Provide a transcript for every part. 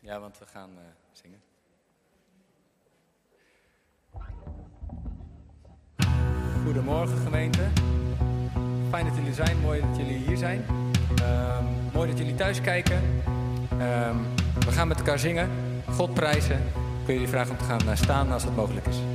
Ja, want we gaan uh, zingen. Goedemorgen gemeente. Fijn dat jullie zijn, mooi dat jullie hier zijn. Um, mooi dat jullie thuis kijken. Um, we gaan met elkaar zingen, God prijzen. Kun je jullie vragen om te gaan uh, staan als dat mogelijk is.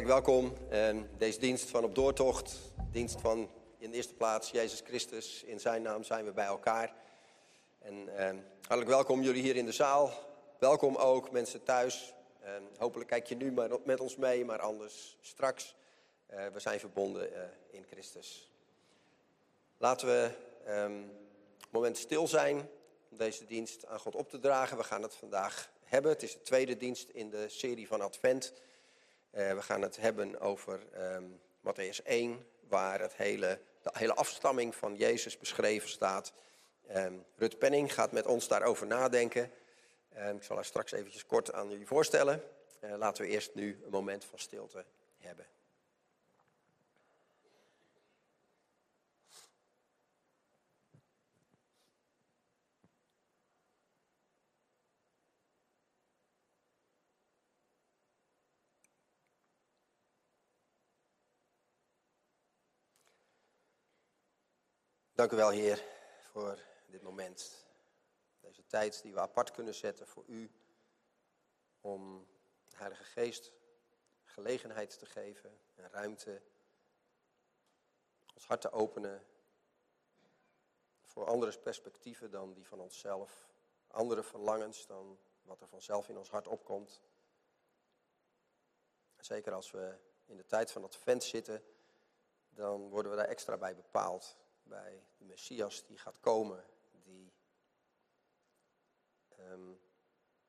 Hartelijk welkom. Deze dienst van op doortocht, dienst van in de eerste plaats Jezus Christus. In zijn naam zijn we bij elkaar. En eh, hartelijk welkom jullie hier in de zaal. Welkom ook mensen thuis. En hopelijk kijk je nu maar met ons mee, maar anders straks. Eh, we zijn verbonden eh, in Christus. Laten we ehm, een moment stil zijn om deze dienst aan God op te dragen. We gaan het vandaag hebben. Het is de tweede dienst in de serie van Advent. Eh, we gaan het hebben over ehm Matthäus 1, waar het hele, de hele afstamming van Jezus beschreven staat. Ehm, Rut Penning gaat met ons daarover nadenken. Ehm, ik zal haar straks eventjes kort aan jullie voorstellen. Eh, laten we eerst nu een moment van stilte hebben. Dank u wel, Heer, voor dit moment. Deze tijd die we apart kunnen zetten voor u. Om de Heilige Geest gelegenheid te geven en ruimte. Ons hart te openen voor andere perspectieven dan die van onszelf. Andere verlangens dan wat er vanzelf in ons hart opkomt. Zeker als we in de tijd van Advent zitten, dan worden we daar extra bij bepaald. Bij de Messias die gaat komen, die ehm,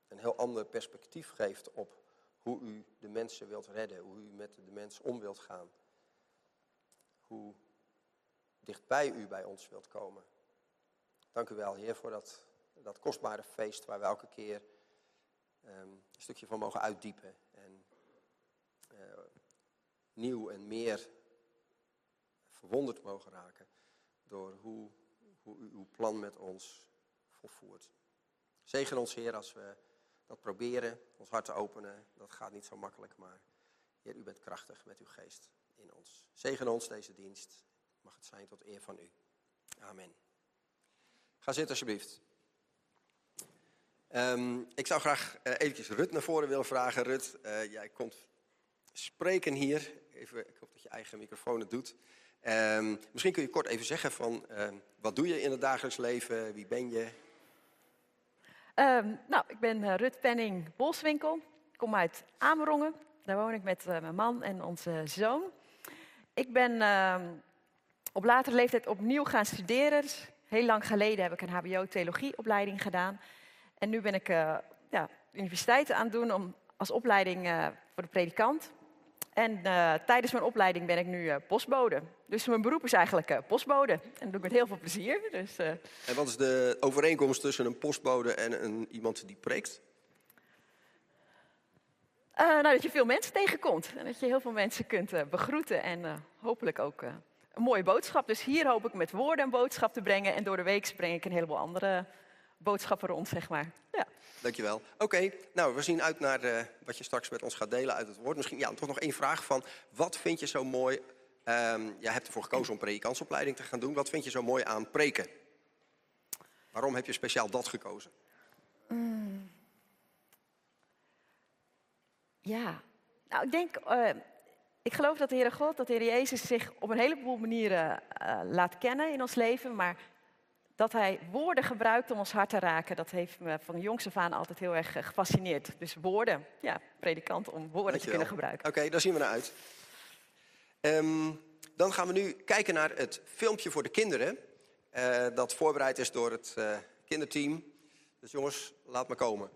een heel ander perspectief geeft op hoe u de mensen wilt redden, hoe u met de mens om wilt gaan. Hoe dichtbij u bij ons wilt komen. Dank u wel, Heer, voor dat, dat kostbare feest waar we elke keer ehm, een stukje van mogen uitdiepen. En eh, nieuw en meer verwonderd mogen raken door hoe, hoe u uw plan met ons volvoert. Zegen ons, Heer, als we dat proberen, ons hart te openen. Dat gaat niet zo makkelijk, maar Heer, u bent krachtig met uw geest in ons. Zegen ons deze dienst. Mag het zijn tot eer van u. Amen. Ga zitten, alsjeblieft. Ehm, ik zou graag eh, eventjes Rut naar voren willen vragen. Rut, eh, jij komt spreken hier. Even, ik hoop dat je eigen microfoon het doet. Ehm, misschien kun je kort even zeggen van ehm, wat doe je in het dagelijks leven? Wie ben je? Ehm, nou, ik ben eh, Rut Penning Bolswinkel. Kom uit Amerongen. Daar woon ik met eh, mijn man en onze zoon. Ik ben op latere leeftijd opnieuw gaan studeren. Heel lang geleden heb ik een HBO-theologieopleiding gedaan. En nu ben ik eh, ja, universiteiten aan het doen om, als opleiding voor de predikant. En eh, tijdens mijn opleiding ben ik nu eh, postbode. Dus mijn beroep is eigenlijk eh, postbode. En dat doe ik met heel veel plezier. Dus, En wat is de overeenkomst tussen een postbode en een, iemand die preekt? Nou, dat je veel mensen tegenkomt. En dat je heel veel mensen kunt begroeten. En hopelijk ook een mooie boodschap. Dus hier hoop ik met woorden een boodschap te brengen. En door de week breng ik een heleboel andere boodschappen rond, zeg maar. Ja. Dankjewel. Oké, nou we zien uit naar eh, wat je straks met ons gaat delen uit het woord. Misschien ja, toch nog één vraag van, wat vind je zo mooi... ehm jij hebt ervoor gekozen om predikantsopleiding te gaan doen. Wat vind je zo mooi aan preken? Waarom heb je speciaal dat gekozen? Ja, nou ik denk, eh, ik geloof dat de Heere God, dat de Heer Jezus zich op een heleboel manieren eh, laat kennen in ons leven. Maar dat hij woorden gebruikt om ons hart te raken. Dat heeft me van jongs af aan altijd heel erg eh, gefascineerd. Dus woorden, ja, predikant om woorden te kunnen gebruiken. Oké, daar zien we naar uit. Ehm, dan gaan we nu kijken naar het filmpje voor de kinderen. eh, dat voorbereid is door het eh, kinderteam. Dus jongens, laat maar komen.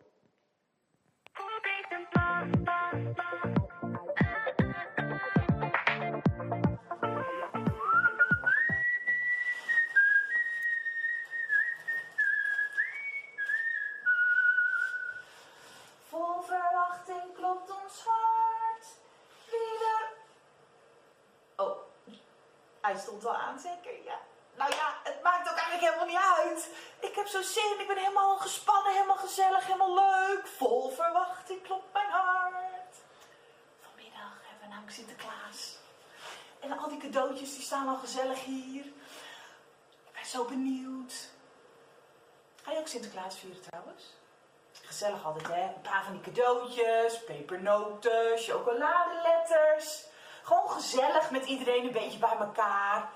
Staan al gezellig hier. Ik ben zo benieuwd. Ga je ook Sinterklaas vieren trouwens? Gezellig altijd, hè? Een paar van die cadeautjes, pepernoten, chocoladeletters. Gewoon gezellig met iedereen een beetje bij elkaar.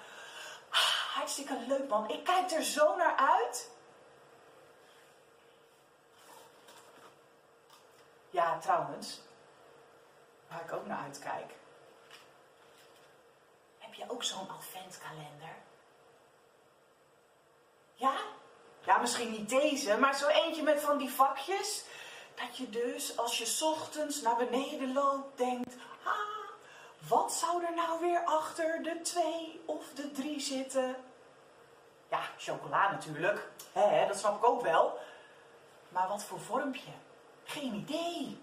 Ah, hartstikke leuk, man. Ik kijk er zo naar uit. Ja, trouwens, waar ik ook naar uitkijk. Je ook zo'n adventkalender? Ja? Ja, misschien niet deze, maar zo eentje met van die vakjes. Dat je dus, als je ochtends naar beneden loopt, denkt... Ah, wat zou er nou weer achter de twee of de drie zitten? Ja, chocola natuurlijk. Hè, dat snap ik ook wel. Maar wat voor vormpje? Geen idee.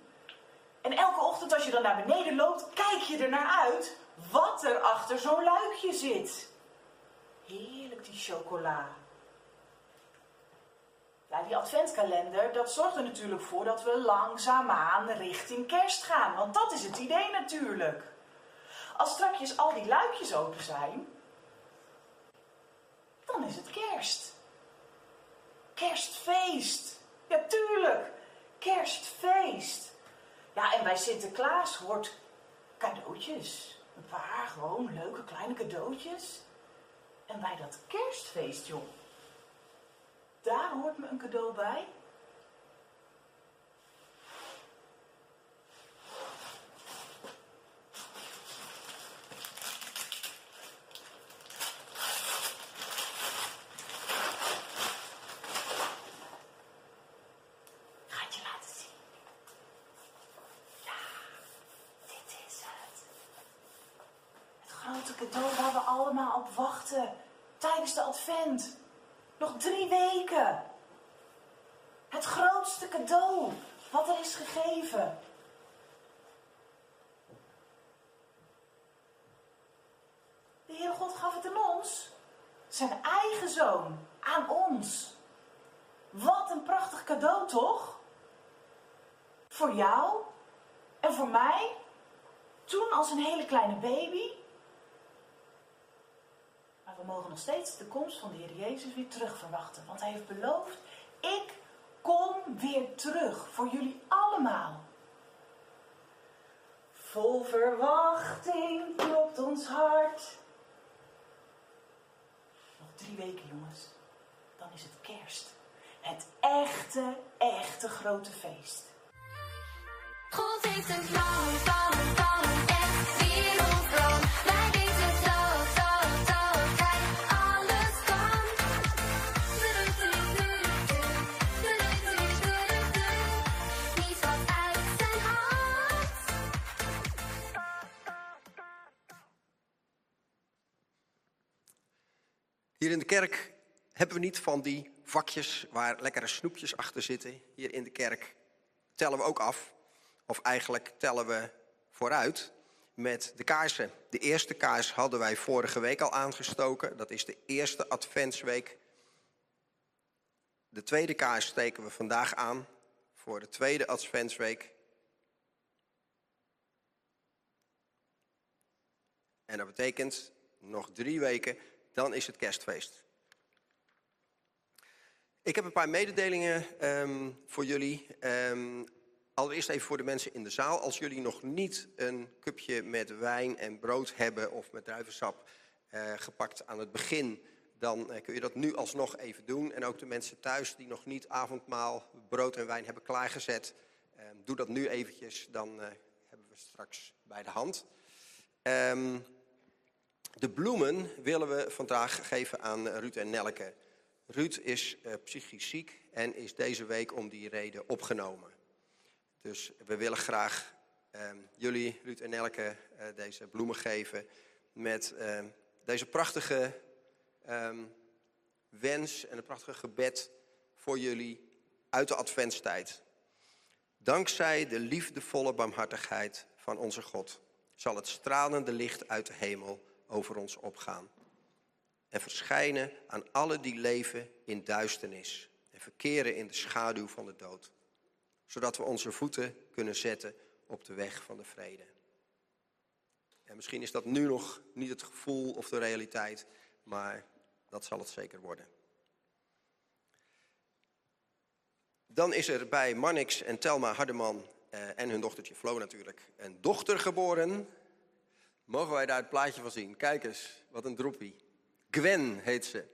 En elke ochtend als je dan naar beneden loopt, kijk je er naar uit wat er achter zo'n luikje zit. Heerlijk die chocola. Ja, die adventkalender, dat zorgt er natuurlijk voor dat we langzaamaan richting kerst gaan. Want dat is het idee natuurlijk. Als straks al die luikjes open zijn, dan is het kerst. Kerstfeest. Ja, tuurlijk. Kerstfeest. Ja, en bij Sinterklaas hoort cadeautjes. Een paar gewoon leuke kleine cadeautjes. En bij dat kerstfeest, joh. Daar hoort me een cadeau bij. Ga het je laten zien. Ja, dit is het. Het grote cadeau waar we allemaal op wachten tijdens de advent. Nog drie weken. Het grootste cadeau wat er is gegeven. De Heere God gaf het aan ons. Zijn eigen zoon. Aan ons. Wat een prachtig cadeau, toch? Voor jou en voor mij. Toen als een hele kleine baby. Maar we mogen steeds de komst van de Heer Jezus weer terug verwachten. Want hij heeft beloofd, ik kom weer terug voor jullie allemaal. Vol verwachting klopt ons hart. Nog drie weken, jongens. Dan is het kerst. Het echte, echte grote feest. God heeft een plan, echt Hier in de kerk hebben we niet van die vakjes waar lekkere snoepjes achter zitten. Hier in de kerk tellen we ook af. Of eigenlijk tellen we vooruit met de kaarsen. De eerste kaars hadden wij vorige week al aangestoken. Dat is de eerste adventsweek. De tweede kaars steken we vandaag aan voor de tweede adventsweek. En dat betekent nog drie weken, dan is het kerstfeest. Ik heb een paar mededelingen ehm, voor jullie. Ehm, allereerst even voor de mensen in de zaal. Als jullie nog niet een cupje met wijn en brood hebben of met druivensap eh, gepakt aan het begin, dan eh, kun je dat nu alsnog even doen. En ook de mensen thuis die nog niet avondmaal, brood en wijn hebben klaargezet, eh, doe dat nu eventjes, dan eh, hebben we straks bij de hand. Ehm, de bloemen willen we vandaag geven aan Ruud en Nelke. Ruud is eh, psychisch ziek en is deze week om die reden opgenomen. Dus we willen graag ehm, jullie, Ruud en Nelke, eh, deze bloemen geven met ehm, deze prachtige ehm, wens en een prachtige gebed voor jullie uit de adventstijd. Dankzij de liefdevolle barmhartigheid van onze God zal het stralende licht uit de hemel over ons opgaan en verschijnen aan alle die leven in duisternis en verkeren in de schaduw van de dood, zodat we onze voeten kunnen zetten op de weg van de vrede. En misschien is dat nu nog niet het gevoel of de realiteit, maar dat zal het zeker worden. Dan is er bij Marnix en Telma Hardeman eh, en hun dochtertje Flo natuurlijk een dochter geboren. Mogen wij daar het plaatje van zien? Kijk eens, wat een droepie. Gwen heet ze.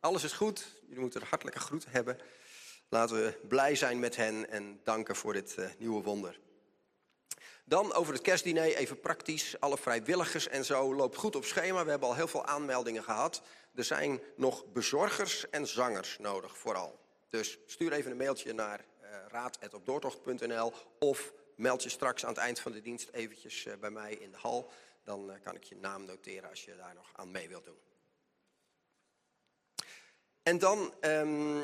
Alles is goed, jullie moeten een hartelijke groet hebben. Laten we blij zijn met hen en danken voor dit eh, nieuwe wonder. Dan over het kerstdiner, even praktisch. Alle vrijwilligers en zo loopt goed op schema. We hebben al heel veel aanmeldingen gehad. Er zijn nog bezorgers en zangers nodig, vooral. Dus stuur even een mailtje naar uh, raad.opdoortocht.nl of meld je straks aan het eind van de dienst eventjes uh, bij mij in de hal. Dan uh, kan ik je naam noteren als je daar nog aan mee wilt doen. En dan, um,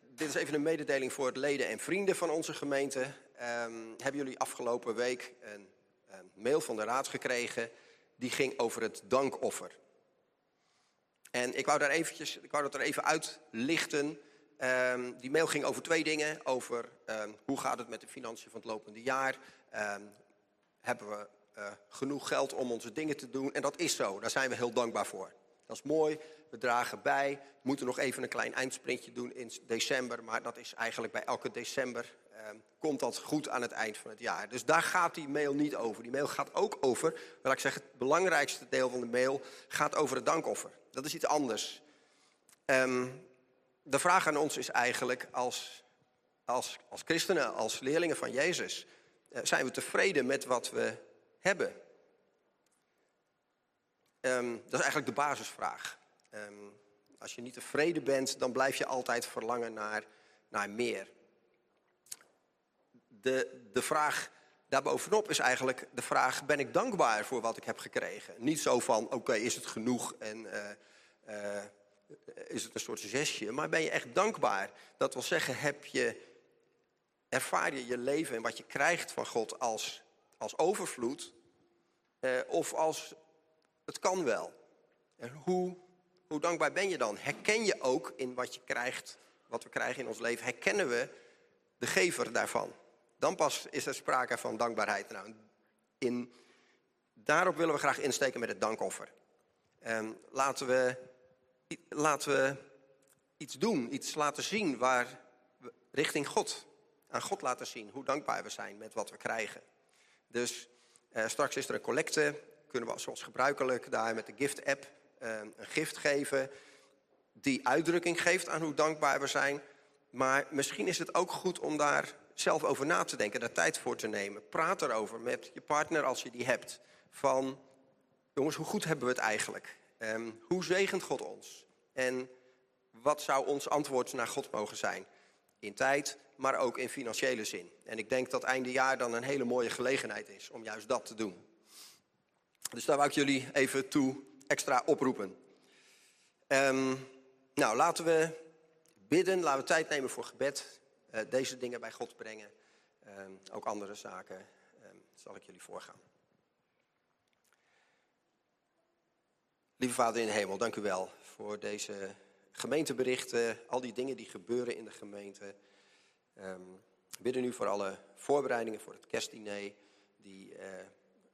dit is even een mededeling voor het leden en vrienden van onze gemeente. Um, hebben jullie afgelopen week een, mail van de raad gekregen. Die ging over het dankoffer. En ik wou, daar eventjes, ik wou dat er even uitlichten. Um, die mail ging over twee dingen. Over hoe gaat het met de financiën van het lopende jaar. hebben we uh, genoeg geld om onze dingen te doen? En dat is zo, daar zijn we heel dankbaar voor. Dat is mooi, we dragen bij. We moeten nog even een klein eindsprintje doen in december. Maar dat is eigenlijk bij elke december. Eh, komt dat goed aan het eind van het jaar. Dus daar gaat die mail niet over. Die mail gaat ook over, wil ik zeggen, het belangrijkste deel van de mail gaat over het dankoffer. Dat is iets anders. Um, de vraag aan ons is eigenlijk als, als, als christenen, als leerlingen van Jezus, uh, zijn we tevreden met wat we hebben? Um, dat is eigenlijk de basisvraag. Um, als je niet tevreden bent, dan blijf je altijd verlangen naar, naar meer. De, de vraag daarbovenop is eigenlijk de vraag: ben ik dankbaar voor wat ik heb gekregen? Niet zo van: oké, is het genoeg en uh, uh, is het een soort zesje, maar ben je echt dankbaar? Dat wil zeggen, heb je, ervaar je je leven en wat je krijgt van God als, als overvloed uh, of als het kan wel? En hoe, hoe dankbaar ben je dan? Herken je ook in wat je krijgt, wat we krijgen in ons leven, herkennen we de gever daarvan? Dan pas is er sprake van dankbaarheid. Nou, in, daarop willen we graag insteken met het dankoffer. En laten, we, laten we iets doen, iets laten zien waar richting God, aan God laten zien hoe dankbaar we zijn met wat we krijgen. Dus eh, straks is er een collecte, kunnen we zoals gebruikelijk daar met de gift-app eh, een gift geven die uitdrukking geeft aan hoe dankbaar we zijn. Maar misschien is het ook goed om daar zelf over na te denken, daar tijd voor te nemen. Praat erover met je partner als je die hebt. Van, jongens, hoe goed hebben we het eigenlijk? Um, hoe zegent God ons? En wat zou ons antwoord naar God mogen zijn? In tijd, maar ook in financiële zin. En ik denk dat einde jaar dan een hele mooie gelegenheid is om juist dat te doen. Dus daar wou ik jullie even toe extra oproepen. Um, nou, laten we bidden, laten we tijd nemen voor gebed. Uh, deze dingen bij God brengen. Um, ook andere zaken um, zal ik jullie voorgaan. Lieve Vader in de hemel, dank u wel voor deze gemeenteberichten, al die dingen die gebeuren in de gemeente. Um, bidden nu voor alle voorbereidingen voor het kerstdiner, die uh,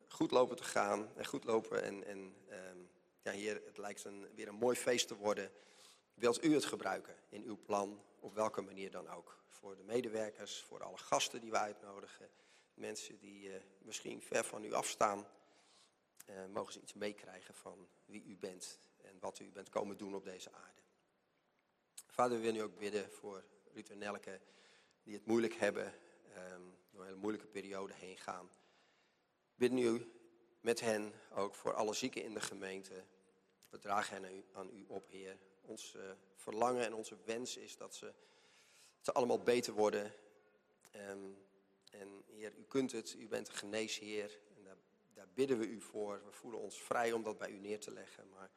goed lopen te gaan en goed lopen. En, en um, ja, hier, het lijkt een, weer een mooi feest te worden. Wilt u het gebruiken in uw plan, op welke manier dan ook? Voor de medewerkers, voor alle gasten die we uitnodigen, mensen die uh, misschien ver van u afstaan. Uh, mogen ze iets meekrijgen van wie u bent en wat u bent komen doen op deze aarde. Vader, we willen nu ook bidden voor Ruud en Nelke, die het moeilijk hebben, ehm, door een hele moeilijke periode heen gaan. Bid nu met hen ook voor alle zieken in de gemeente. We dragen hen aan u, op, Heer. Ons eh, verlangen en onze wens is dat ze, dat ze allemaal beter worden. Ehm, en Heer, u kunt het, u bent een geneesheer. En daar, daar bidden we u voor. We voelen ons vrij om dat bij u neer te leggen. Maar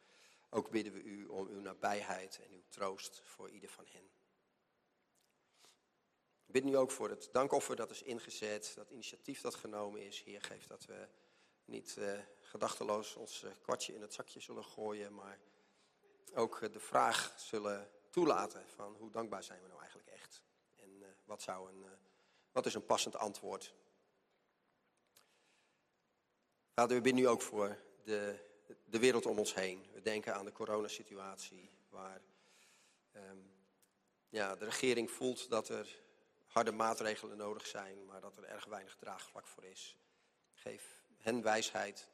ook bidden we u om uw nabijheid en uw troost voor ieder van hen. Ik bid nu ook voor het dankoffer dat is ingezet, dat initiatief dat genomen is. Heer, geef dat we niet eh, gedachteloos ons eh, kwartje in het zakje zullen gooien, maar ook eh, de vraag zullen toelaten van hoe dankbaar zijn we nou eigenlijk echt? En wat, zou een, wat is een passend antwoord? Vader, we bidden nu ook voor de, de wereld om ons heen. We denken aan de coronasituatie, waar ehm, ja, de regering voelt dat er harde maatregelen nodig zijn, maar dat er erg weinig draagvlak voor is. Geef hen wijsheid,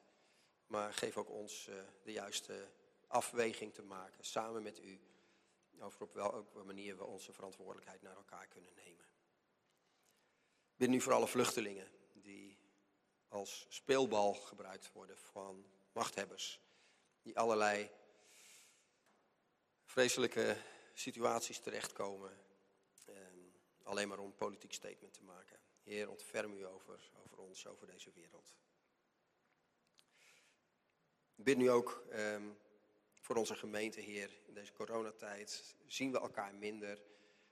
maar geef ook ons eh, de juiste afweging te maken, samen met u, over op welke manier we onze verantwoordelijkheid naar elkaar kunnen nemen. Ik bid nu voor alle vluchtelingen die als speelbal gebruikt worden van machthebbers, die allerlei vreselijke situaties terechtkomen, alleen maar om een politiek statement te maken. Heer, ontferm u over, over ons, over deze wereld. Ik bid nu ook ehm, voor onze gemeente, Heer. In deze coronatijd zien we elkaar minder.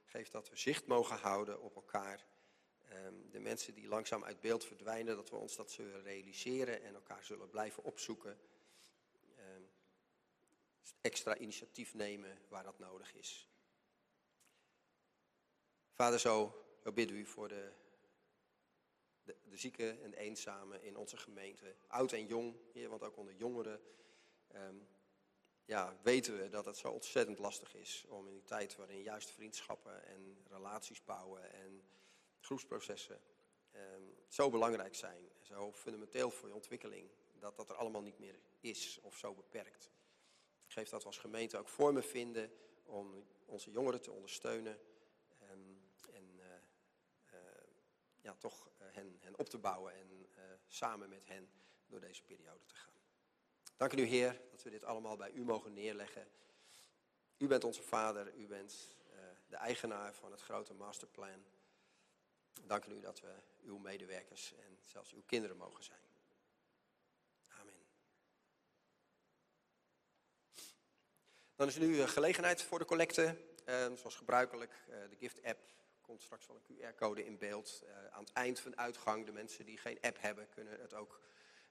Geef dat we zicht mogen houden op elkaar. Ehm, de mensen die langzaam uit beeld verdwijnen, dat we ons dat zullen realiseren en elkaar zullen blijven opzoeken. Ehm, extra initiatief nemen waar dat nodig is. Vader, zo, bidden u voor de, de, zieken en de eenzamen in onze gemeente. Oud en jong, want ook onder jongeren ehm, ja, weten we dat het zo ontzettend lastig is om in die tijd waarin juist vriendschappen en relaties bouwen en groepsprocessen ehm, zo belangrijk zijn zo fundamenteel voor je ontwikkeling, dat dat er allemaal niet meer is of zo beperkt. Geef dat we als gemeente ook vormen vinden om onze jongeren te ondersteunen ehm, en eh, eh, ja, toch eh, hen, hen op te bouwen en eh, samen met hen door deze periode te gaan. Dank u, Heer, dat we dit allemaal bij u mogen neerleggen. U bent onze vader, u bent eh, de eigenaar van het grote masterplan. Dank u dat we uw medewerkers en zelfs uw kinderen mogen zijn. Amen. Dan is nu gelegenheid voor de collecte. Zoals gebruikelijk, de gift-app komt straks wel een QR-code in beeld. Eh, aan het eind van de uitgang, de mensen die geen app hebben, kunnen het ook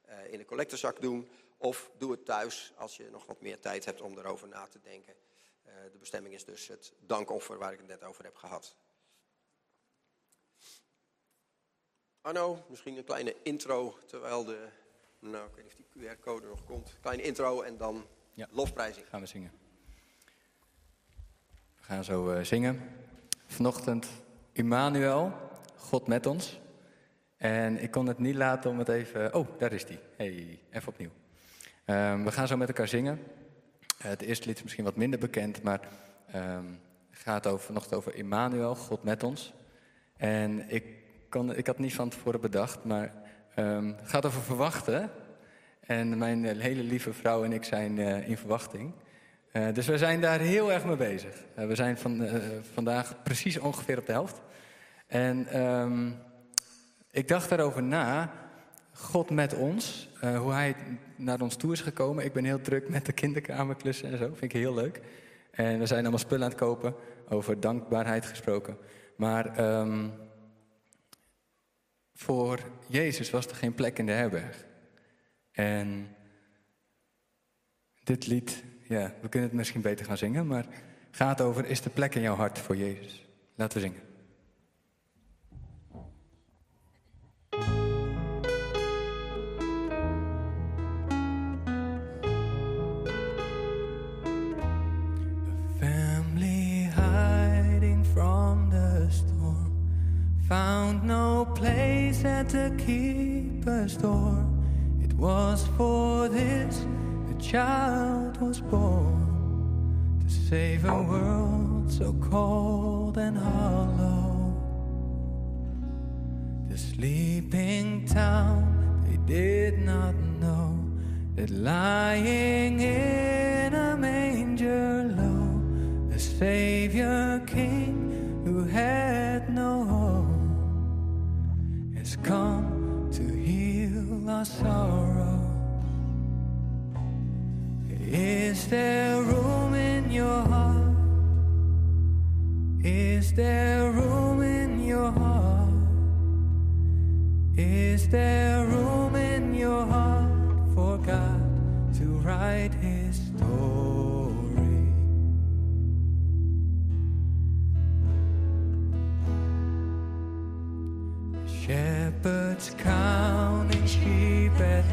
eh, in de collectezak doen. Of doe het thuis als je nog wat meer tijd hebt om erover na te denken. Eh, de bestemming is dus het dankoffer waar ik het net over heb gehad. Arno, misschien een kleine intro terwijl de. Nou, ik weet niet of die QR-code nog komt. Kleine intro en dan Ja. lofprijzing. gaan we zingen. We gaan zo zingen. Vanochtend Immanuel, God met ons. En ik kon het niet laten om het even... Oh, daar is die. Hey, even opnieuw. Ehm, we gaan zo met elkaar zingen. Eh, het eerste lied is misschien wat minder bekend, maar het gaat over, vanochtend over Immanuel, God met ons. En ik, kon, ik had niet van tevoren bedacht, maar ehm, het gaat over verwachten. En mijn eh, hele lieve vrouw en ik zijn eh, in verwachting. Eh, dus we zijn daar heel erg mee bezig. Eh, we zijn van, eh, vandaag precies ongeveer op de helft. En ehm, ik dacht daarover na. God met ons, hoe hij naar ons toe is gekomen. Ik ben heel druk met de kinderkamerklussen en zo, vind ik heel leuk. En we zijn allemaal spullen aan het kopen, over dankbaarheid gesproken. Maar ehm, voor Jezus was er geen plek in de herberg. En dit lied, ja, we kunnen het misschien beter gaan zingen, maar gaat over, is de plek in jouw hart voor Jezus? Laten we zingen. family hiding from the storm found no place at the keeper's door. It was for this child was born to save a world so cold and hollow. The sleeping town, they did not know that lying in a manger low, a savior king who had no home has come to heal our sorrow. Is there room in your heart? Is there room in your heart? Is there room in your heart for God to write his story? Shepherds counting sheep at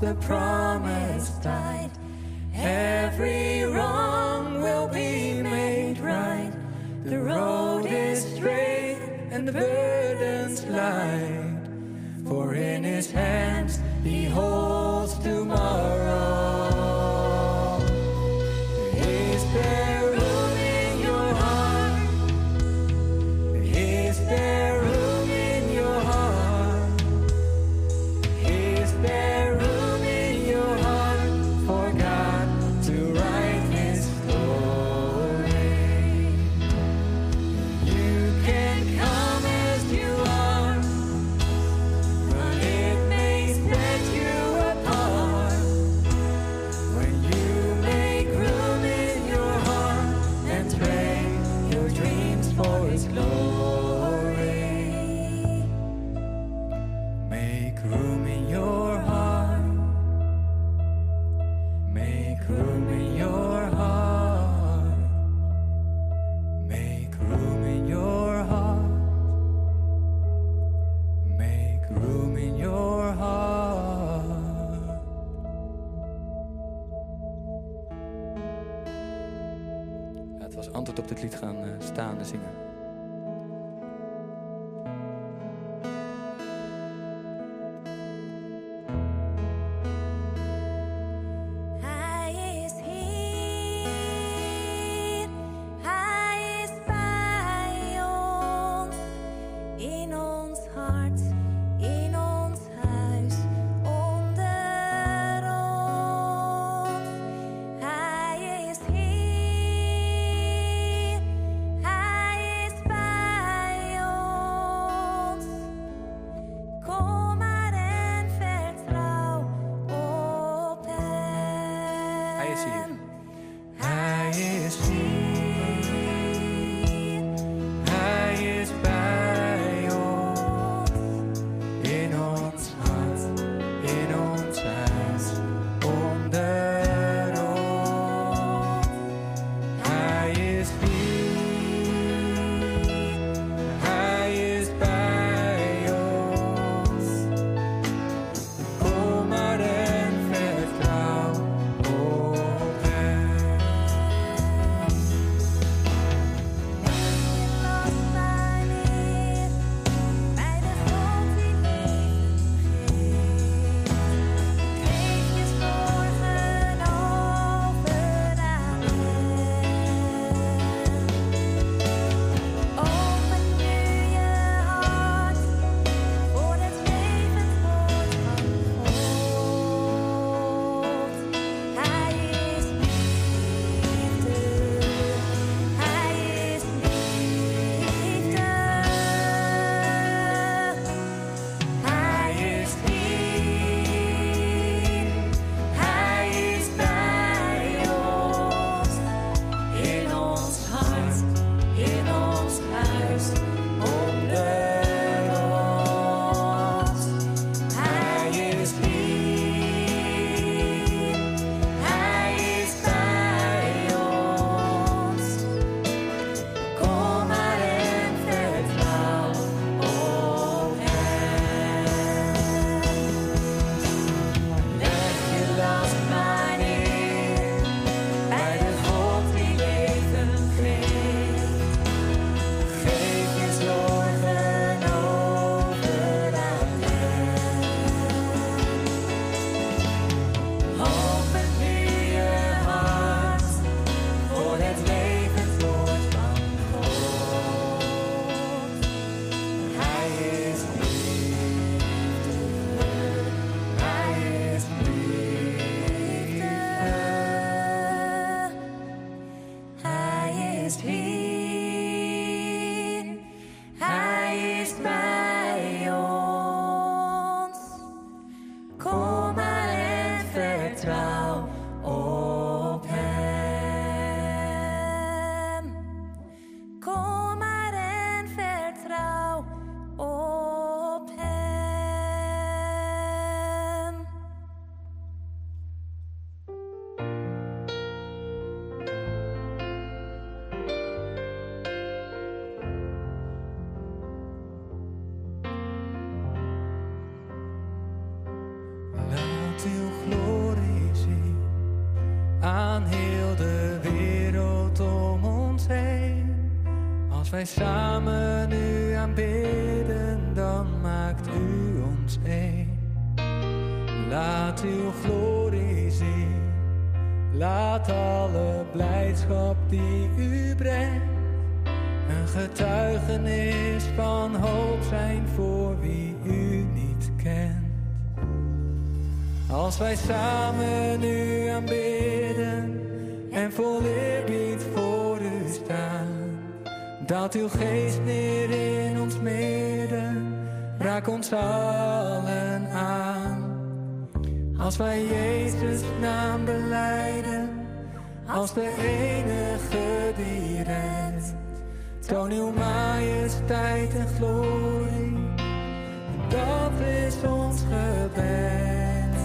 the promise died. Every wrong will be made right. The road is straight and the burden's light. For in his hand wij samen nu aanbidden, dan maakt u ons één. Laat uw glorie zien, laat alle blijdschap die u brengt. Een getuigenis van hoop zijn voor wie u niet kent. Als wij samen nu aanbidden en vol eerbied voor dat uw geest neer in ons midden, raak ons allen aan. Als wij Jezus naam beleiden, als de enige die redt, toon uw majesteit en glorie, dat is ons gebed.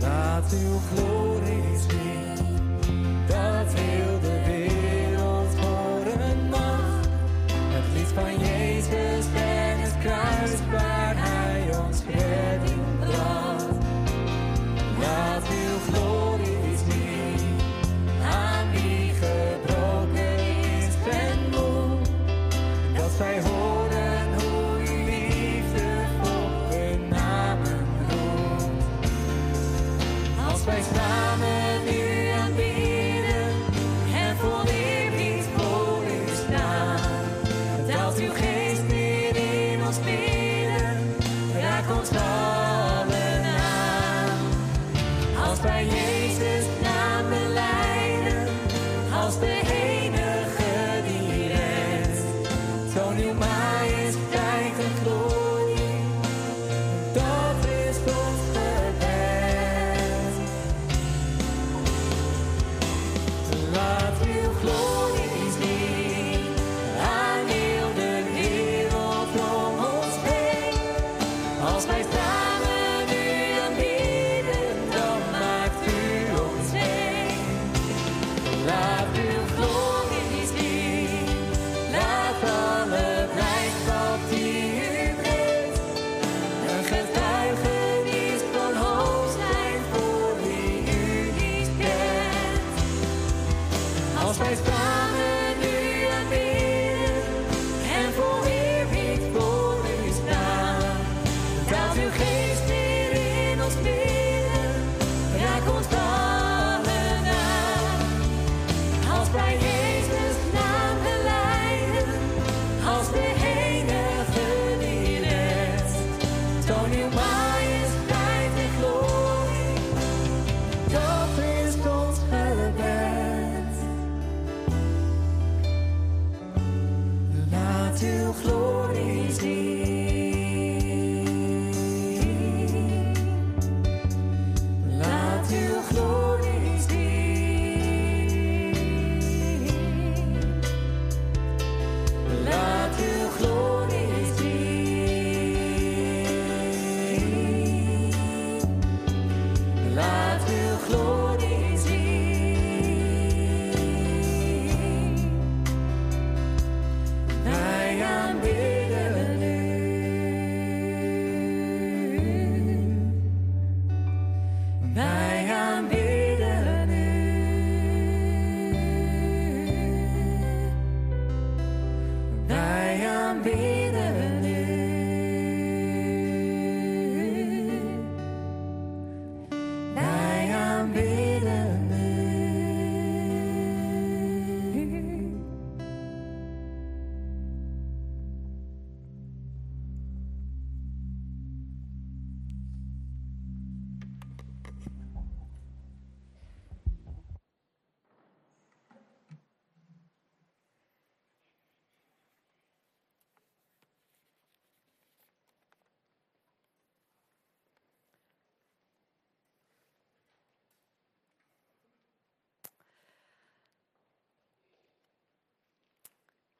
Laat uw glorie zien. God's healed the mama.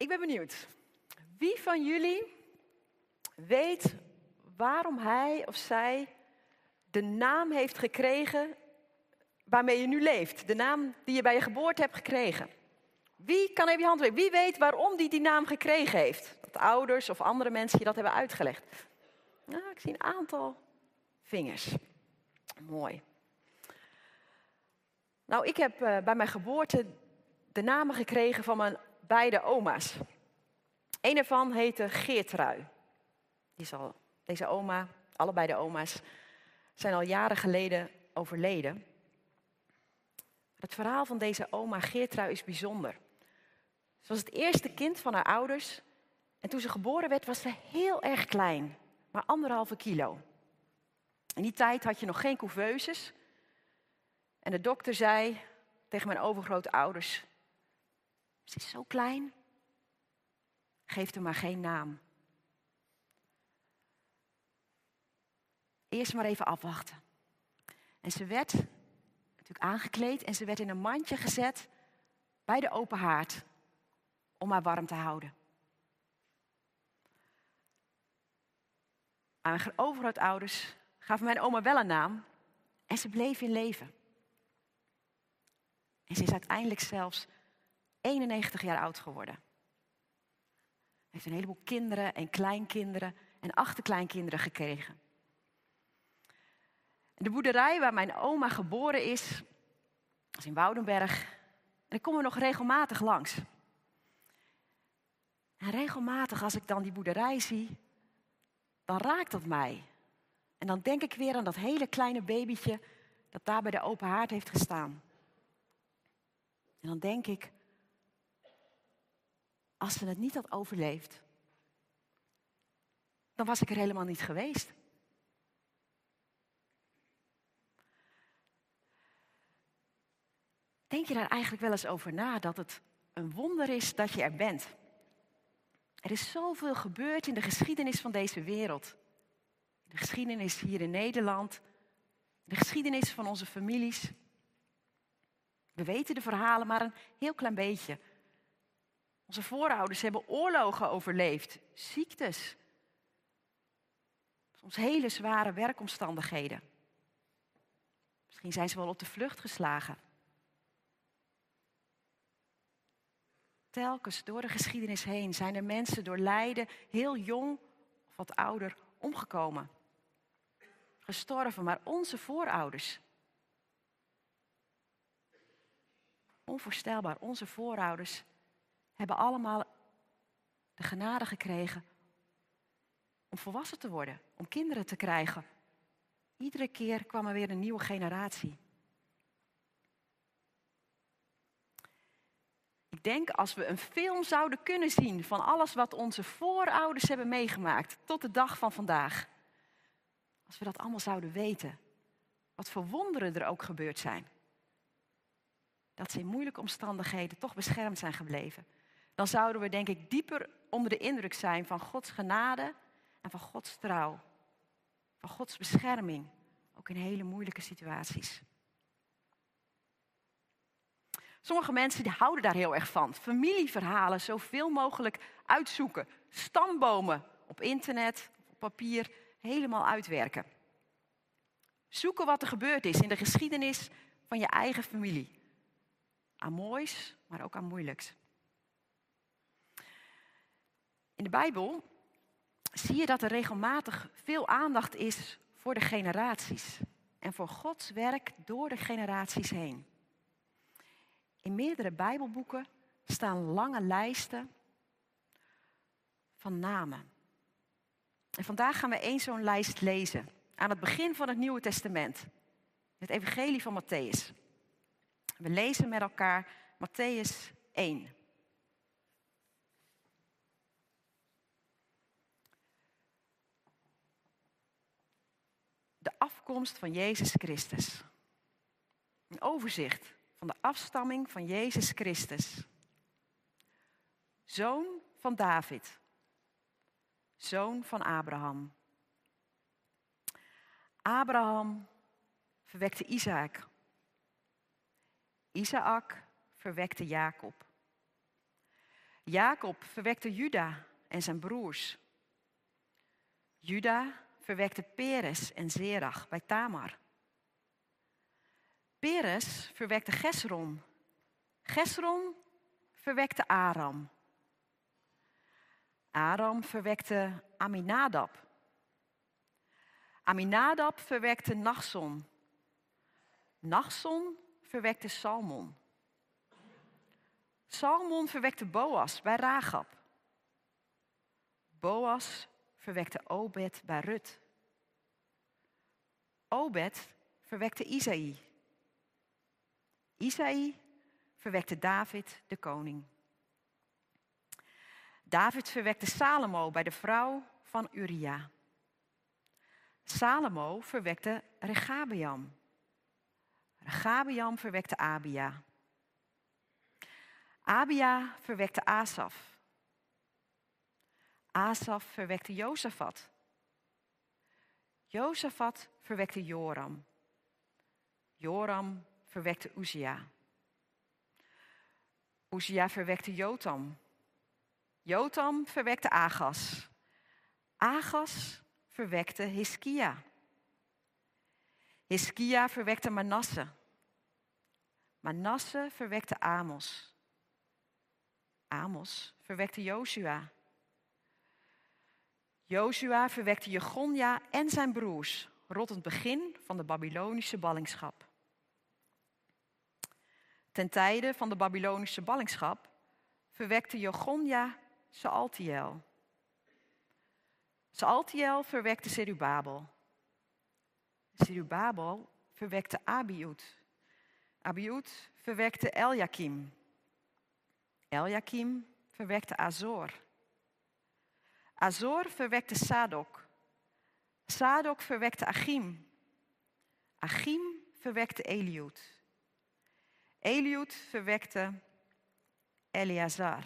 Ik ben benieuwd. Wie van jullie weet waarom hij of zij de naam heeft gekregen waarmee je nu leeft? De naam die je bij je geboorte hebt gekregen. Wie kan even je hand weten? Wie weet waarom die die naam gekregen heeft? Dat ouders of andere mensen je dat hebben uitgelegd. Nou, ik zie een aantal vingers. Mooi. Nou, ik heb eh, bij mijn geboorte de namen gekregen van mijn beide oma's. Een ervan heette Geertrui. Die deze oma, allebei de oma's, zijn al jaren geleden overleden. Het verhaal van deze oma Geertrui is bijzonder. Ze was het eerste kind van haar ouders. En toen ze geboren werd, was ze heel erg klein, maar anderhalve kilo. In die tijd had je nog geen couveuses. En de dokter zei tegen mijn overgrootouders: Ze is zo klein, geef haar maar geen naam. Eerst maar even afwachten. En ze werd natuurlijk aangekleed en ze werd in een mandje gezet bij de open haard om haar warm te houden. Aan mijn overgrootouders gaf mijn oma wel een naam en ze bleef in leven. En ze is uiteindelijk zelfs 91 jaar oud geworden. Heeft een heleboel kinderen en kleinkinderen en achterkleinkinderen gekregen. De boerderij waar mijn oma geboren is, is in Woudenberg. En ik kom er nog regelmatig langs. En regelmatig als ik dan die boerderij zie, dan raakt dat mij. En dan denk ik weer aan dat hele kleine babytje dat daar bij de open haard heeft gestaan. En dan denk ik, als ze het niet had overleefd, dan was ik er helemaal niet geweest. Denk je daar eigenlijk wel eens over na dat het een wonder is dat je er bent? Er is zoveel gebeurd in de geschiedenis van deze wereld. De geschiedenis hier in Nederland, de geschiedenis van onze families. We weten de verhalen maar een heel klein beetje. Onze voorouders hebben oorlogen overleefd, ziektes, soms hele zware werkomstandigheden. Misschien zijn ze wel op de vlucht geslagen. Telkens door de geschiedenis heen zijn er mensen door lijden, heel jong of wat ouder, omgekomen. Gestorven, maar onze voorouders. Onvoorstelbaar, onze voorouders hebben allemaal de genade gekregen om volwassen te worden, om kinderen te krijgen. Iedere keer kwam er weer een nieuwe generatie. Ik denk als we een film zouden kunnen zien van alles wat onze voorouders hebben meegemaakt tot de dag van vandaag. Als we dat allemaal zouden weten, wat voor wonderen er ook gebeurd zijn. Dat ze in moeilijke omstandigheden toch beschermd zijn gebleven. Dan zouden we denk ik dieper onder de indruk zijn van Gods genade en van Gods trouw. Van Gods bescherming, ook in hele moeilijke situaties. Sommige mensen die houden daar heel erg van. Familieverhalen zoveel mogelijk uitzoeken. Stambomen op internet, op papier, helemaal uitwerken. Zoeken wat er gebeurd is in de geschiedenis van je eigen familie. Aan moois, maar ook aan moeilijks. In de Bijbel zie je dat er regelmatig veel aandacht is voor de generaties. En voor Gods werk door de generaties heen. In meerdere Bijbelboeken staan lange lijsten van namen. En vandaag gaan we één zo'n lijst lezen. Aan het begin van het Nieuwe Testament. Het Evangelie van Matthäus. We lezen met elkaar Matthäus 1. De afkomst van Jezus Christus. Een overzicht van de afstamming van Jezus Christus. Zoon van David. Zoon van Abraham. Abraham verwekte Isaac. Isaac verwekte Jacob. Jacob verwekte Juda en zijn broers. Juda verwekte Peres en Zerach bij Tamar. Peres verwekte Gesron. Gesron verwekte Aram. Aram verwekte Aminadab. Aminadab verwekte Nachson. Nachson verwekte Salmon. Salmon verwekte Boas bij Ragab. Boas verwekte Obed bij Rut. Obed verwekte Isaï. Isaï verwekte David, de koning. David verwekte Salomo bij de vrouw van Uria. Salomo verwekte Regabeam. Regabeam verwekte Abia. Abia verwekte Asaf. Asaf verwekte Jozefat. Jozefat verwekte Joram. Joram verwekte Uzia. Uzia verwekte Jotam. Jotam verwekte Agas. Agas verwekte Hiskia. Hiskia verwekte Manasse. Manasse verwekte Amos. Amos verwekte Jozua. Jozua verwekte Jegonja en zijn broers rond het begin van de Babylonische ballingschap. Ten tijde van de Babylonische ballingschap verwekte Jegonja Sealtiel. Sealtiel verwekte Zerubabel. Zerubabel verwekte Abiud. Abiud verwekte Eljakim. Eljakim verwekte Azor. Azor verwekte Sadok. Sadok verwekte Achim. Achim verwekte Eliud. Eliud verwekte Eleazar.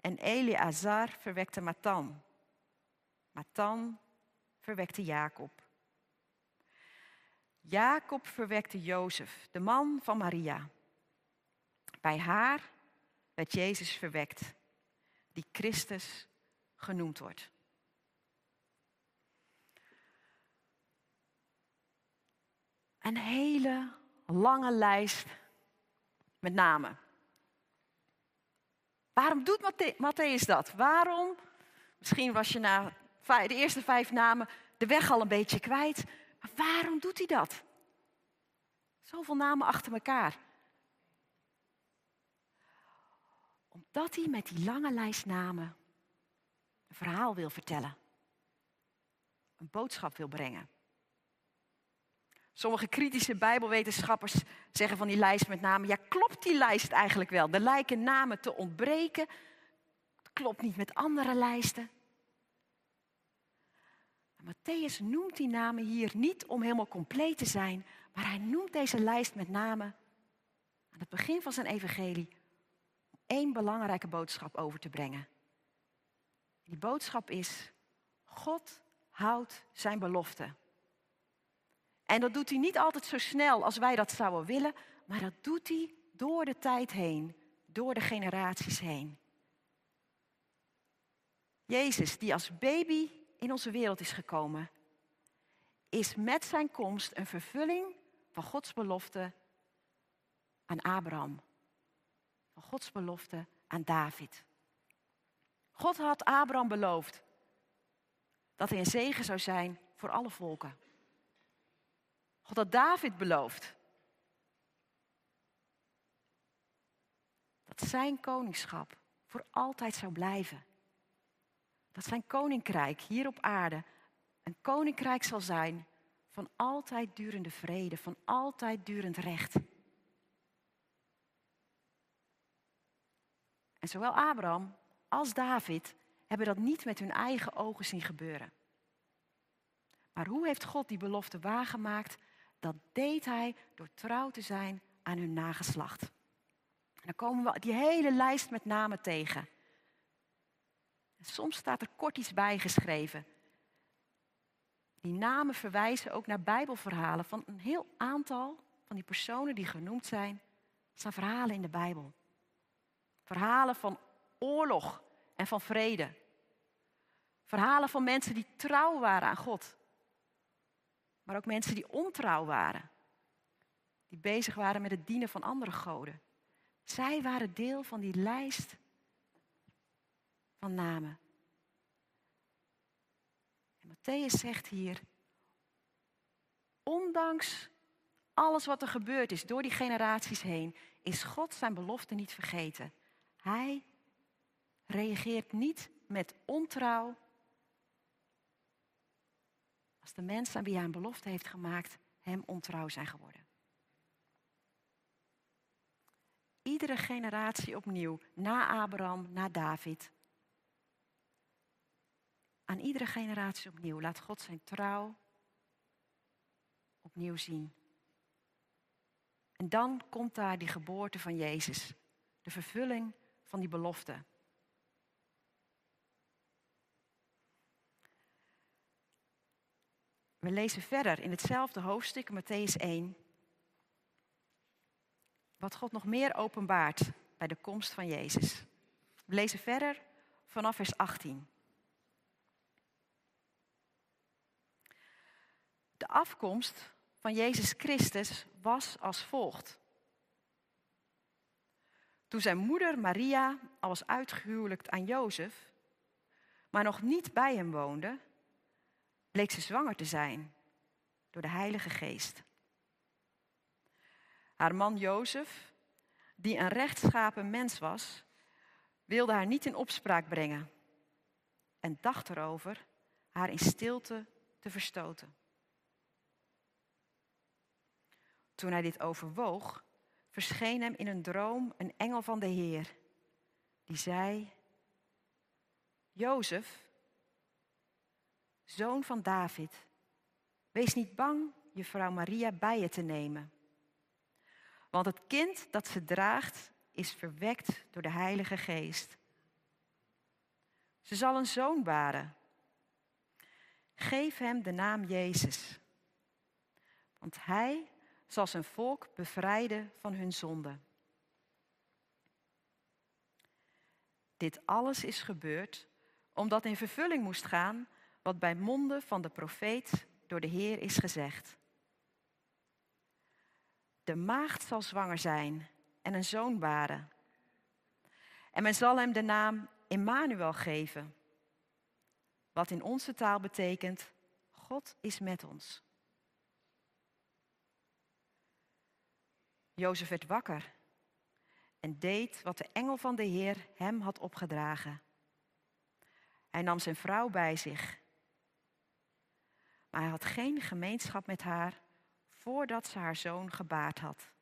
En Eleazar verwekte Matan. Matan verwekte Jacob. Jacob verwekte Jozef, de man van Maria. Bij haar werd Jezus verwekt, die Christus genoemd wordt. Een hele lange lijst met namen. Waarom doet Matthä- Matthäus dat? Waarom? Misschien was je na de eerste vijf namen de weg al een beetje kwijt. Maar waarom doet hij dat? Zoveel namen achter elkaar. Omdat hij met die lange lijst namen een verhaal wil vertellen. Een boodschap wil brengen. Sommige kritische Bijbelwetenschappers zeggen van die lijst met namen: ja, klopt die lijst eigenlijk wel? Er lijken namen te ontbreken. Het klopt niet met andere lijsten. Matthäus noemt die namen hier niet om helemaal compleet te zijn, maar hij noemt deze lijst met namen aan het begin van zijn evangelie om één belangrijke boodschap over te brengen. Die boodschap is: God houdt zijn belofte. En dat doet hij niet altijd zo snel als wij dat zouden willen, maar dat doet hij door de tijd heen, door de generaties heen. Jezus, die als baby in onze wereld is gekomen, is met zijn komst een vervulling van Gods belofte aan Abraham. Van Gods belofte aan David. God had Abraham beloofd dat hij een zegen zou zijn voor alle volken. God had David beloofd dat zijn koningschap voor altijd zou blijven. Dat zijn koninkrijk hier op aarde een koninkrijk zal zijn van altijd durende vrede, van altijd durend recht. En zowel Abraham als David hebben dat niet met hun eigen ogen zien gebeuren. Maar hoe heeft God die belofte waargemaakt? Dat deed hij door trouw te zijn aan hun nageslacht. En dan komen we die hele lijst met namen tegen. En soms staat er kort iets bijgeschreven. Die namen verwijzen ook naar Bijbelverhalen van een heel aantal van die personen die genoemd zijn. Staan verhalen in de Bijbel. Verhalen van oorlog en van vrede. Verhalen van mensen die trouw waren aan God. Maar ook mensen die ontrouw waren. Die bezig waren met het dienen van andere goden. Zij waren deel van die lijst van namen. En Matthäus zegt hier, ondanks alles wat er gebeurd is door die generaties heen, is God zijn belofte niet vergeten. Hij reageert niet met ontrouw als de mensen aan wie hij een belofte heeft gemaakt hem ontrouw zijn geworden. Iedere generatie opnieuw, na Abraham, na David. Aan iedere generatie opnieuw laat God zijn trouw opnieuw zien. En dan komt daar die geboorte van Jezus, de vervulling van die belofte. We lezen verder in hetzelfde hoofdstuk, Matthäus 1, wat God nog meer openbaart bij de komst van Jezus. We lezen verder vanaf vers 18. De afkomst van Jezus Christus was als volgt. Toen zijn moeder Maria al was uitgehuwelijkt aan Jozef, maar nog niet bij hem woonde, bleek ze zwanger te zijn door de Heilige Geest. Haar man Jozef, die een rechtschapen mens was, wilde haar niet in opspraak brengen en dacht erover haar in stilte te verstoten. Toen hij dit overwoog, verscheen hem in een droom een engel van de Heer, die zei: Jozef, zoon van David, wees niet bang je vrouw Maria bij je te nemen. Want het kind dat ze draagt is verwekt door de Heilige Geest. Ze zal een zoon baren. Geef hem de naam Jezus. Want hij zal zijn volk bevrijden van hun zonde. Dit alles is gebeurd omdat in vervulling moest gaan wat bij monden van de profeet door de Heer is gezegd. De maagd zal zwanger zijn en een zoon baren. En men zal hem de naam Immanuel geven, wat in onze taal betekent God is met ons. Jozef werd wakker en deed wat de engel van de Heer hem had opgedragen. Hij nam zijn vrouw bij zich, maar hij had geen gemeenschap met haar voordat ze haar zoon gebaard had.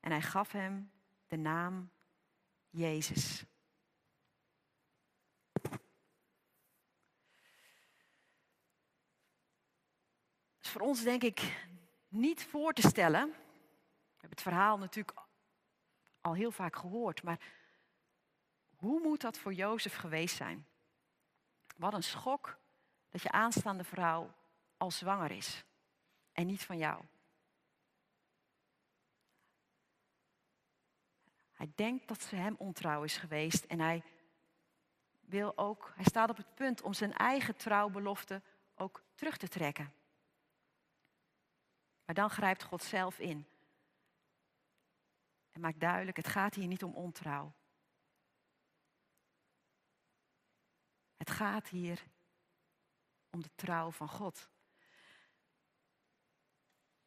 En hij gaf hem de naam Jezus. is voor ons denk ik niet voor te stellen. We hebben het verhaal natuurlijk al heel vaak gehoord, maar hoe moet dat voor Jozef geweest zijn? Wat een schok dat je aanstaande vrouw al zwanger is en niet van jou. Hij denkt dat ze hem ontrouw is geweest en hij wil ook, hij staat op het punt om zijn eigen trouwbelofte ook terug te trekken. Maar dan grijpt God zelf in. En maakt duidelijk, het gaat hier niet om ontrouw. Het gaat hier om de trouw van God.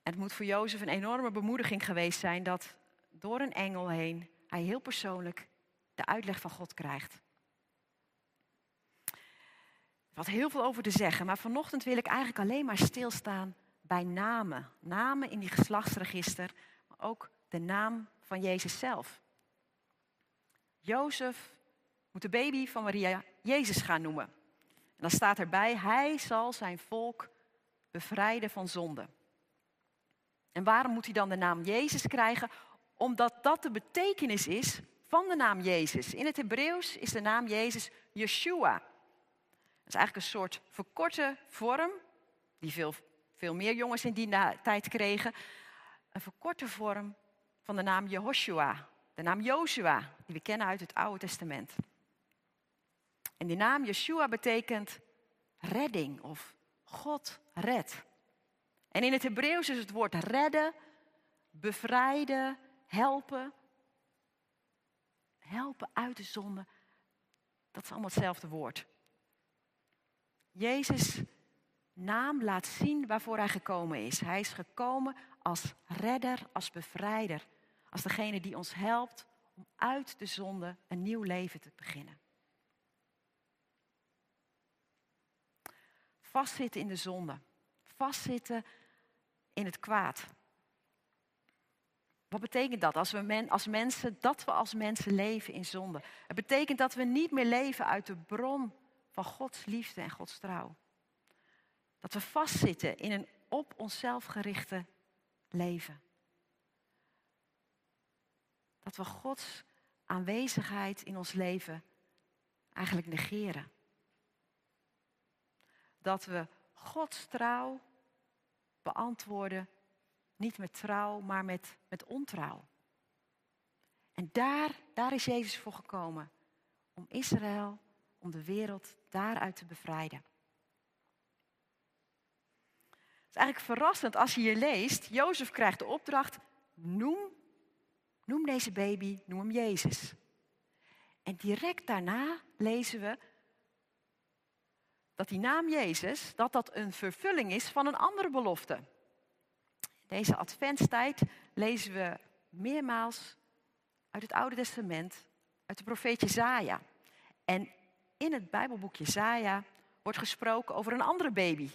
En het moet voor Jozef een enorme bemoediging geweest zijn dat door een engel heen hij heel persoonlijk de uitleg van God krijgt. Er valt heel veel over te zeggen, maar vanochtend wil ik eigenlijk alleen maar stilstaan bij namen. Namen in die geslachtsregister, maar ook de naam van Jezus zelf. Jozef moet de baby van Maria Jezus gaan noemen. En dan staat erbij, hij zal zijn volk bevrijden van zonde. En waarom moet hij dan de naam Jezus krijgen? Omdat dat de betekenis is van de naam Jezus. In het Hebreeuws is de naam Jezus Yeshua. Dat is eigenlijk een soort verkorte vorm, die veel, veel meer jongens in die tijd kregen. Een verkorte vorm van de naam Jehoshua, de naam Joshua, die we kennen uit het Oude Testament. En die naam Yeshua betekent redding of God red. En in het Hebreeuws is het woord redden, bevrijden, helpen. Helpen uit de zonde. Dat is allemaal hetzelfde woord. Jezus' naam laat zien waarvoor hij gekomen is. Hij is gekomen als redder, als bevrijder. Als degene die ons helpt om uit de zonde een nieuw leven te beginnen. Vastzitten in de zonde. Vastzitten in het kwaad. Wat betekent dat als, we men, als mensen, dat we als mensen leven in zonde? Het betekent dat we niet meer leven uit de bron van Gods liefde en Gods trouw. Dat we vastzitten in een op onszelf gerichte leven. Dat we Gods aanwezigheid in ons leven eigenlijk negeren. Dat we Gods trouw beantwoorden niet met trouw, maar met, met ontrouw. En daar, daar is Jezus voor gekomen. Om Israël, om de wereld daaruit te bevrijden. Het is eigenlijk verrassend als je hier leest. Jozef krijgt de opdracht, noem, noem deze baby, noem hem Jezus. En direct daarna lezen we dat die naam Jezus, dat dat een vervulling is van een andere belofte. Deze adventstijd lezen we meermaals uit het Oude Testament, uit de profeet Jezaja. En in het Bijbelboek Jezaja wordt gesproken over een andere baby.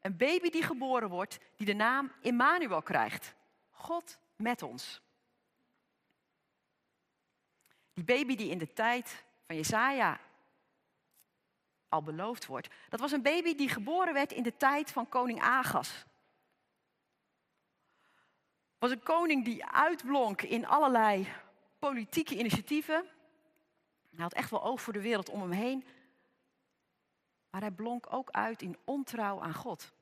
Een baby die geboren wordt, die de naam Immanuel krijgt. God met ons. Die baby die in de tijd van Jezaja al beloofd wordt. Dat was een baby die geboren werd in de tijd van koning Agas was een koning die uitblonk in allerlei politieke initiatieven. Hij had echt wel oog voor de wereld om hem heen. Maar hij blonk ook uit in ontrouw aan God.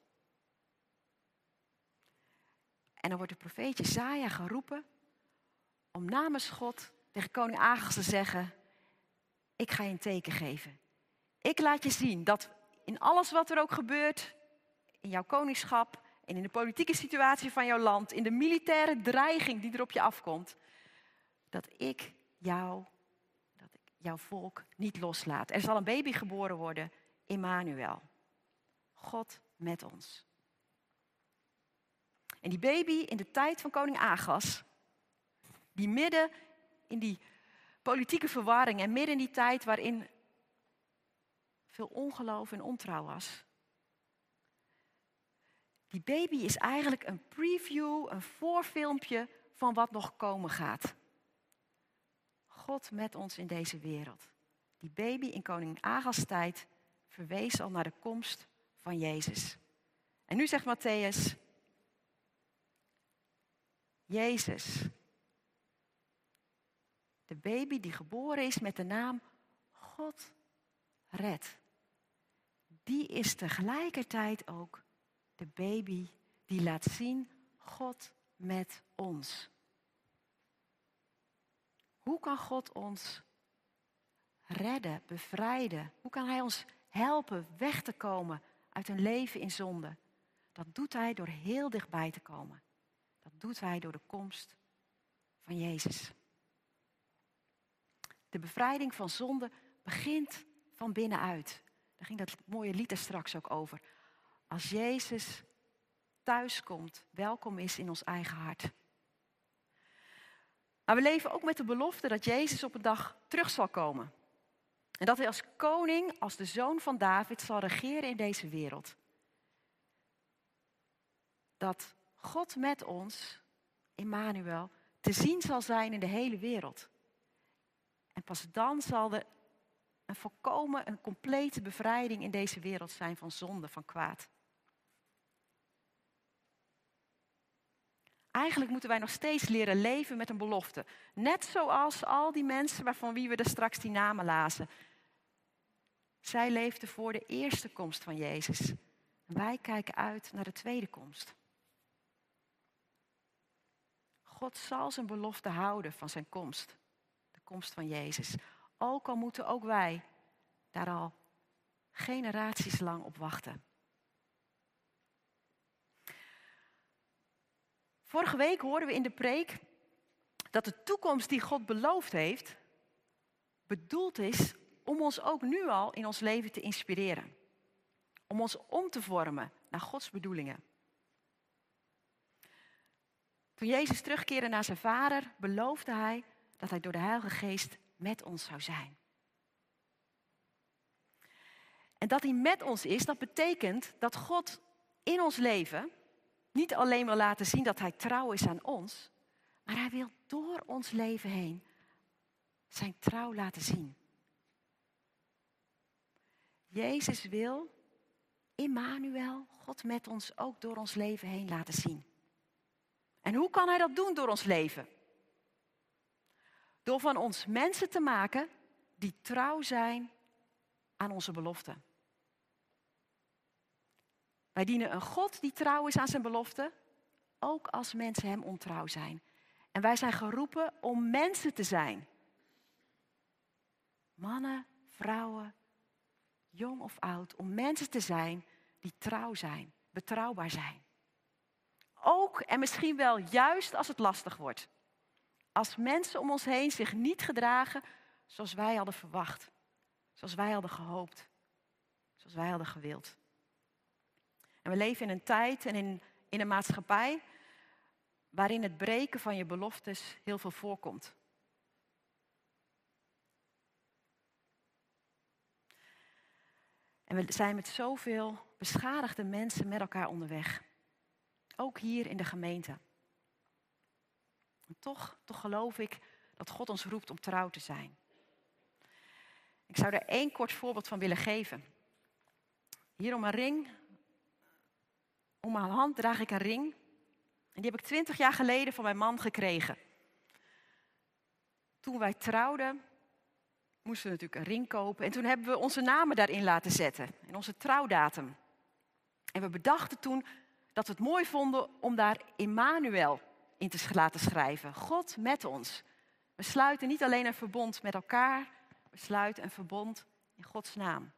En dan wordt de profeet Jezaja geroepen om namens God tegen koning Agas te zeggen: Ik ga je een teken geven. Ik laat je zien dat in alles wat er ook gebeurt in jouw koningschap, en in de politieke situatie van jouw land, in de militaire dreiging die er op je afkomt, dat ik jou, dat ik jouw volk niet loslaat. Er zal een baby geboren worden, Immanuel. God met ons. En die baby in de tijd van koning Agas, die midden in die politieke verwarring en midden in die tijd waarin veel ongeloof en ontrouw was, die baby is eigenlijk een preview, een voorfilmpje van wat nog komen gaat. God met ons in deze wereld. Die baby in koning Agas tijd verwees al naar de komst van Jezus. En nu zegt Matthäus, Jezus, de baby die geboren is met de naam God red, die is tegelijkertijd ook de baby die laat zien God met ons. Hoe kan God ons redden, bevrijden? Hoe kan Hij ons helpen weg te komen uit een leven in zonde? Dat doet Hij door heel dichtbij te komen. Dat doet Hij door de komst van Jezus. De bevrijding van zonde begint van binnenuit. Daar ging dat mooie lied er straks ook over. Als Jezus thuiskomt, welkom is in ons eigen hart. Maar we leven ook met de belofte dat Jezus op een dag terug zal komen. En dat hij als koning, als de zoon van David, zal regeren in deze wereld. Dat God met ons, Emmanuel, te zien zal zijn in de hele wereld. En pas dan zal er een volkomen, een complete bevrijding in deze wereld zijn van zonde, van kwaad. Eigenlijk moeten wij nog steeds leren leven met een belofte. Net zoals al die mensen waarvan wie we er straks die namen lazen. Zij leefden voor de eerste komst van Jezus. Wij kijken uit naar de tweede komst. God zal zijn belofte houden van zijn komst. komst van Jezus. Ook al moeten ook wij daar al generaties lang op wachten. Vorige week hoorden we in de preek dat de toekomst die God beloofd heeft, bedoeld is om ons ook nu al in ons leven te inspireren. Om ons om te vormen naar Gods bedoelingen. Toen Jezus terugkeerde naar zijn vader, beloofde hij dat hij door de Heilige Geest met ons zou zijn. En dat hij met ons is, dat betekent dat God in ons leven niet alleen wil laten zien dat hij trouw is aan ons, maar hij wil door ons leven heen zijn trouw laten zien. Jezus wil, Immanuel, God met ons ook door ons leven heen laten zien. En hoe kan hij dat doen door ons leven? Door van ons mensen te maken die trouw zijn aan onze beloften. Wij dienen een God die trouw is aan zijn beloften, ook als mensen hem ontrouw zijn. En wij zijn geroepen om mensen te zijn. Mannen, vrouwen, jong of oud, om mensen te zijn die trouw zijn, betrouwbaar zijn. Ook en misschien wel juist als het lastig wordt. Als mensen om ons heen zich niet gedragen zoals wij hadden verwacht, zoals wij hadden gehoopt, zoals wij hadden gewild. En we leven in een tijd en in, in een maatschappij waarin het breken van je beloftes heel veel voorkomt. En we zijn met zoveel beschadigde mensen met elkaar onderweg. Ook hier in de gemeente. En toch, toch geloof ik dat God ons roept om trouw te zijn. Ik zou er één kort voorbeeld van willen geven. Hier om mijn ring, om mijn hand draag ik een ring. En die heb ik twintig jaar geleden van mijn man gekregen. Toen wij trouwden, moesten we natuurlijk een ring kopen. En toen hebben we onze namen daarin laten zetten. En onze trouwdatum. En we bedachten toen dat we het mooi vonden om daar Immanuel in te laten schrijven. God met ons. We sluiten niet alleen een verbond met elkaar, we sluiten een verbond in Gods naam.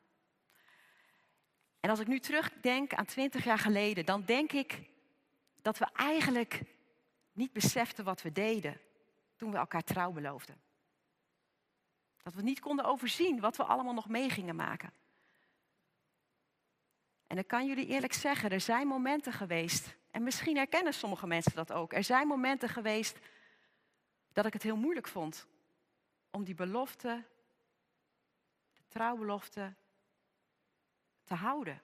En als ik nu terugdenk aan twintig jaar geleden, dan denk ik dat we eigenlijk niet beseften wat we deden toen we elkaar trouw beloofden. Dat we niet konden overzien wat we allemaal nog mee gingen maken. En ik kan jullie eerlijk zeggen, er zijn momenten geweest, en misschien herkennen sommige mensen dat ook, er zijn momenten geweest dat ik het heel moeilijk vond om die belofte, de trouwbelofte, te houden.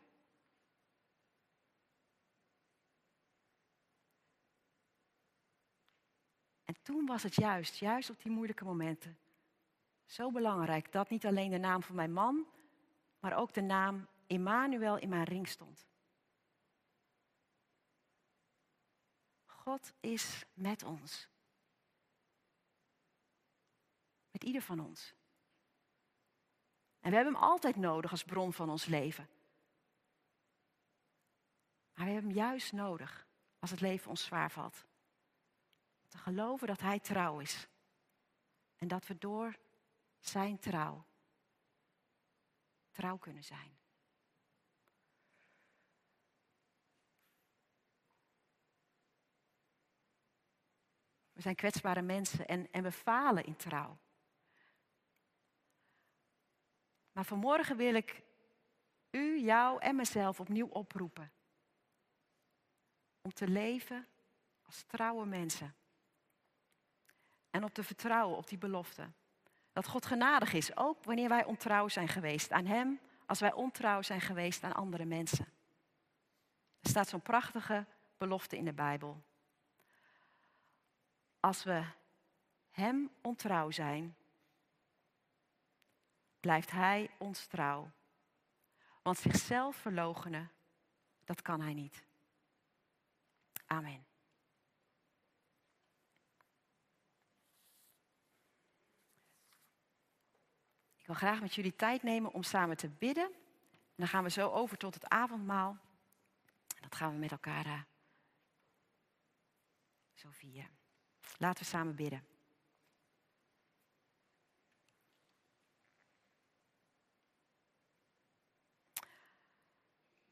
En toen was het juist, juist op die moeilijke momenten, zo belangrijk dat niet alleen de naam van mijn man, maar ook de naam Immanuel in mijn ring stond. God is met ons. Met ieder van ons. En we hebben hem altijd nodig als bron van ons leven. Maar we hebben hem juist nodig als het leven ons zwaar valt. Te geloven dat hij trouw is. En dat we door zijn trouw trouw kunnen zijn. We zijn kwetsbare mensen en, en we falen in trouw. Maar vanmorgen wil ik u, jou en mezelf opnieuw oproepen. Om te leven als trouwe mensen. En op te vertrouwen op die belofte. Dat God genadig is, ook wanneer wij ontrouw zijn geweest aan Hem, als wij ontrouw zijn geweest aan andere mensen. Er staat zo'n prachtige belofte in de Bijbel. Als we Hem ontrouw zijn, blijft Hij ons trouw. Want zichzelf verloochenen, dat kan Hij niet. Amen. Ik wil graag met jullie tijd nemen om samen te bidden. En dan gaan we zo over tot het avondmaal. Dat gaan we met elkaar uh, zo vieren. Laten we samen bidden.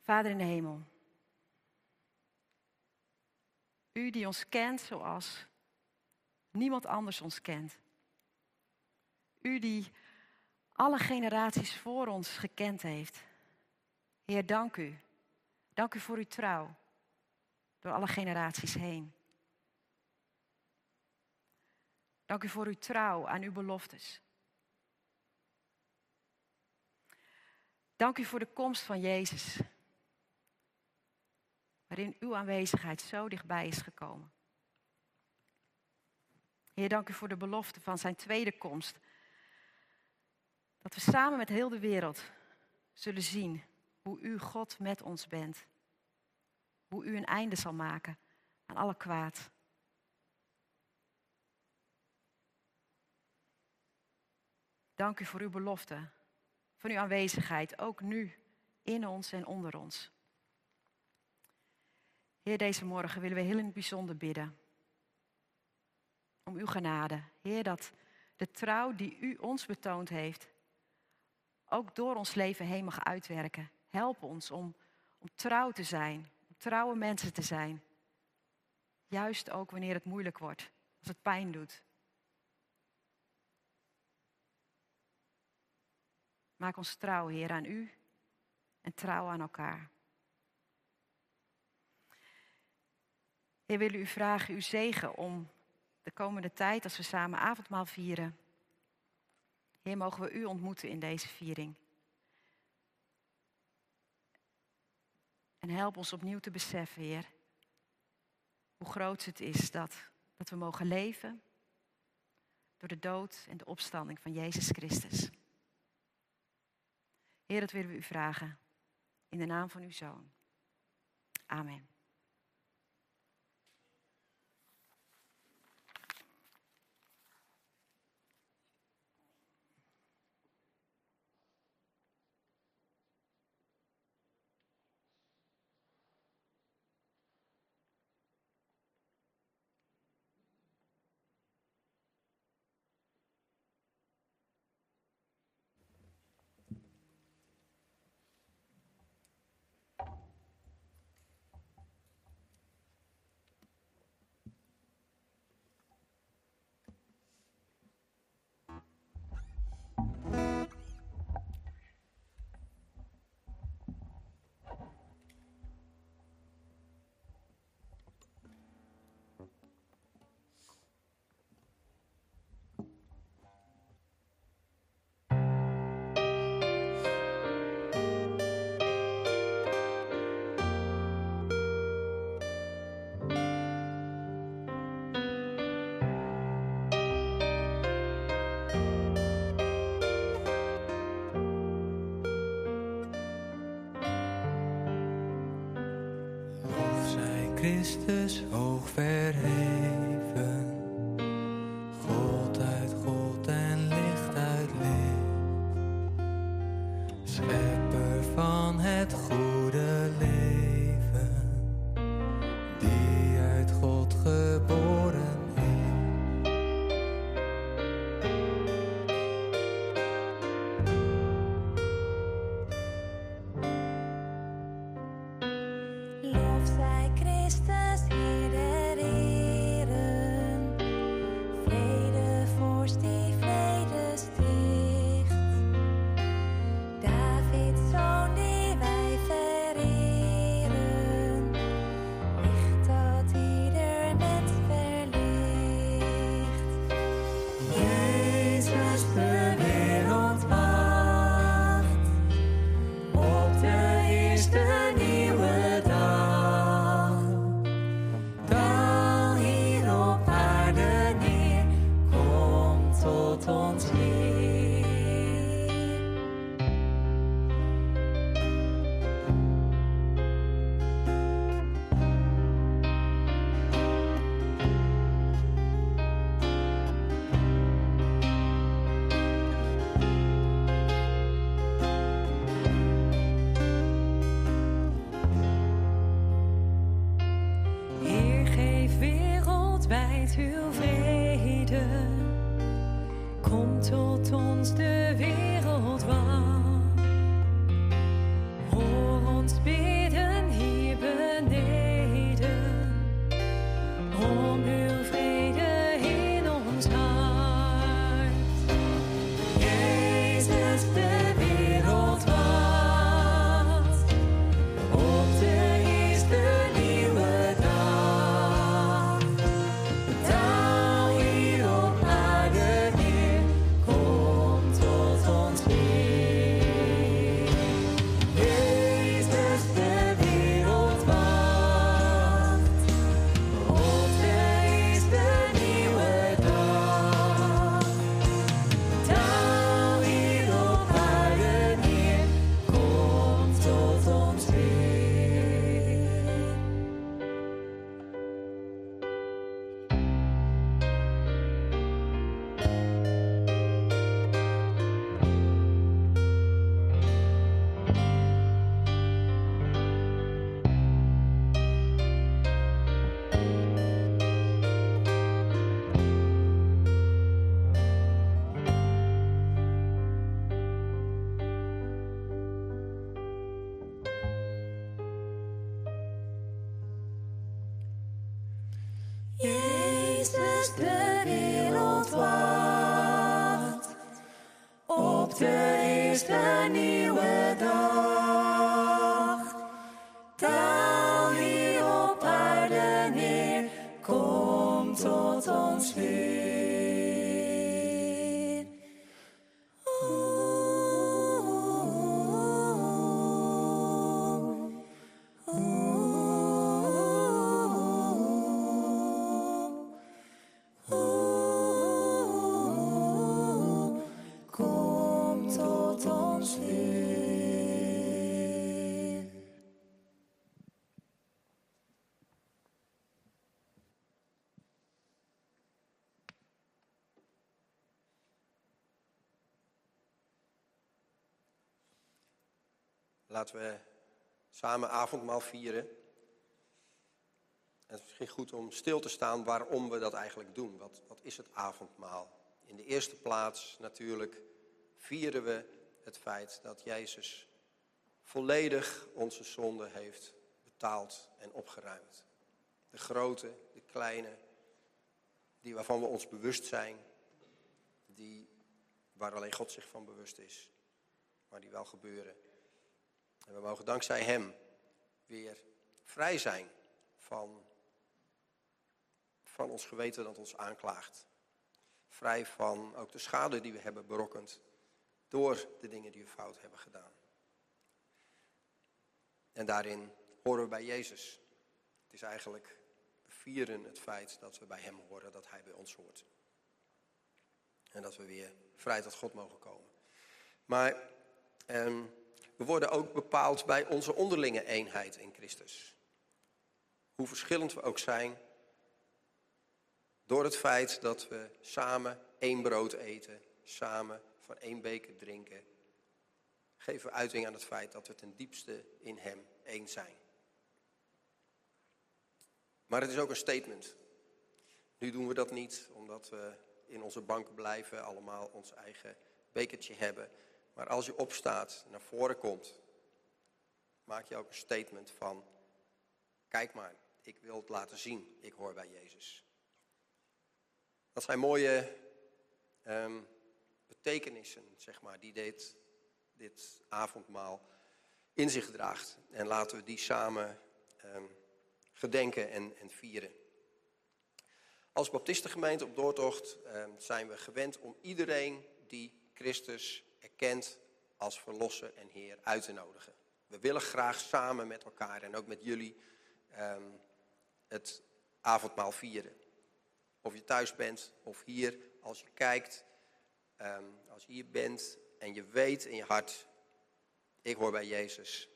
Vader in de hemel, u die ons kent zoals niemand anders ons kent. U die alle generaties voor ons gekend heeft. Heer, dank u. Dank u voor uw trouw door alle generaties heen. Dank u voor uw trouw aan uw beloftes. Dank u voor de komst van Jezus, waarin uw aanwezigheid zo dichtbij is gekomen. Heer, dank u voor de belofte van zijn tweede komst. Dat we samen met heel de wereld zullen zien hoe u God met ons bent. Hoe u een einde zal maken aan alle kwaad. Dank u voor uw belofte, van uw aanwezigheid, ook nu in ons en onder ons. Heer, deze morgen willen we heel in het bijzonder bidden. Om uw genade. Heer, dat de trouw die u ons betoond heeft, ook door ons leven heen mag uitwerken. Help ons om, om trouw te zijn, om trouwe mensen te zijn. Juist ook wanneer het moeilijk wordt, als het pijn doet. Maak ons trouw, Heer, aan u en trouw aan elkaar. Heer, wil u vragen uw zegen om de komende tijd, als we samen avondmaal vieren. Heer, mogen we u ontmoeten in deze viering. En help ons opnieuw te beseffen, Heer, hoe groot het is dat, dat we mogen leven door de dood en de opstanding van Jezus Christus. Heer, dat willen we u vragen. In de naam van uw Zoon. Amen. Christus hoog verheven. Laten we samen avondmaal vieren. En het is misschien goed om stil te staan waarom we dat eigenlijk doen. Wat, wat is het avondmaal? In de eerste plaats natuurlijk vieren we het feit dat Jezus volledig onze zonde heeft betaald en opgeruimd. De grote, de kleine, die waarvan we ons bewust zijn, die, waar alleen God zich van bewust is, maar die wel gebeuren. En we mogen dankzij Hem weer vrij zijn van, van ons geweten dat ons aanklaagt. Vrij van ook de schade die we hebben berokkend door de dingen die we fout hebben gedaan. En daarin horen we bij Jezus. Het is eigenlijk, vieren het feit dat we bij Hem horen, dat Hij bij ons hoort. En dat we weer vrij tot God mogen komen. Maar ehm, we worden ook bepaald bij onze onderlinge eenheid in Christus. Hoe verschillend we ook zijn, door het feit dat we samen één brood eten, samen van één beker drinken, geven we uiting aan het feit dat we ten diepste in Hem één zijn. Maar het is ook een statement. Nu doen we dat niet omdat we in onze bank blijven, allemaal ons eigen bekertje hebben. Maar als je opstaat, naar voren komt, maak je ook een statement van, kijk maar, ik wil het laten zien, ik hoor bij Jezus. Dat zijn mooie ehm, betekenissen, zeg maar, die dit, dit avondmaal in zich draagt. En laten we die samen ehm, gedenken en, en vieren. Als baptistengemeente op doortocht ehm, zijn we gewend om iedereen die Christus erkent als verlosser en Heer uit te nodigen. We willen graag samen met elkaar en ook met jullie ehm, het avondmaal vieren. Of je thuis bent of hier, als je kijkt, ehm, als je hier bent en je weet in je hart, ik hoor bij Jezus,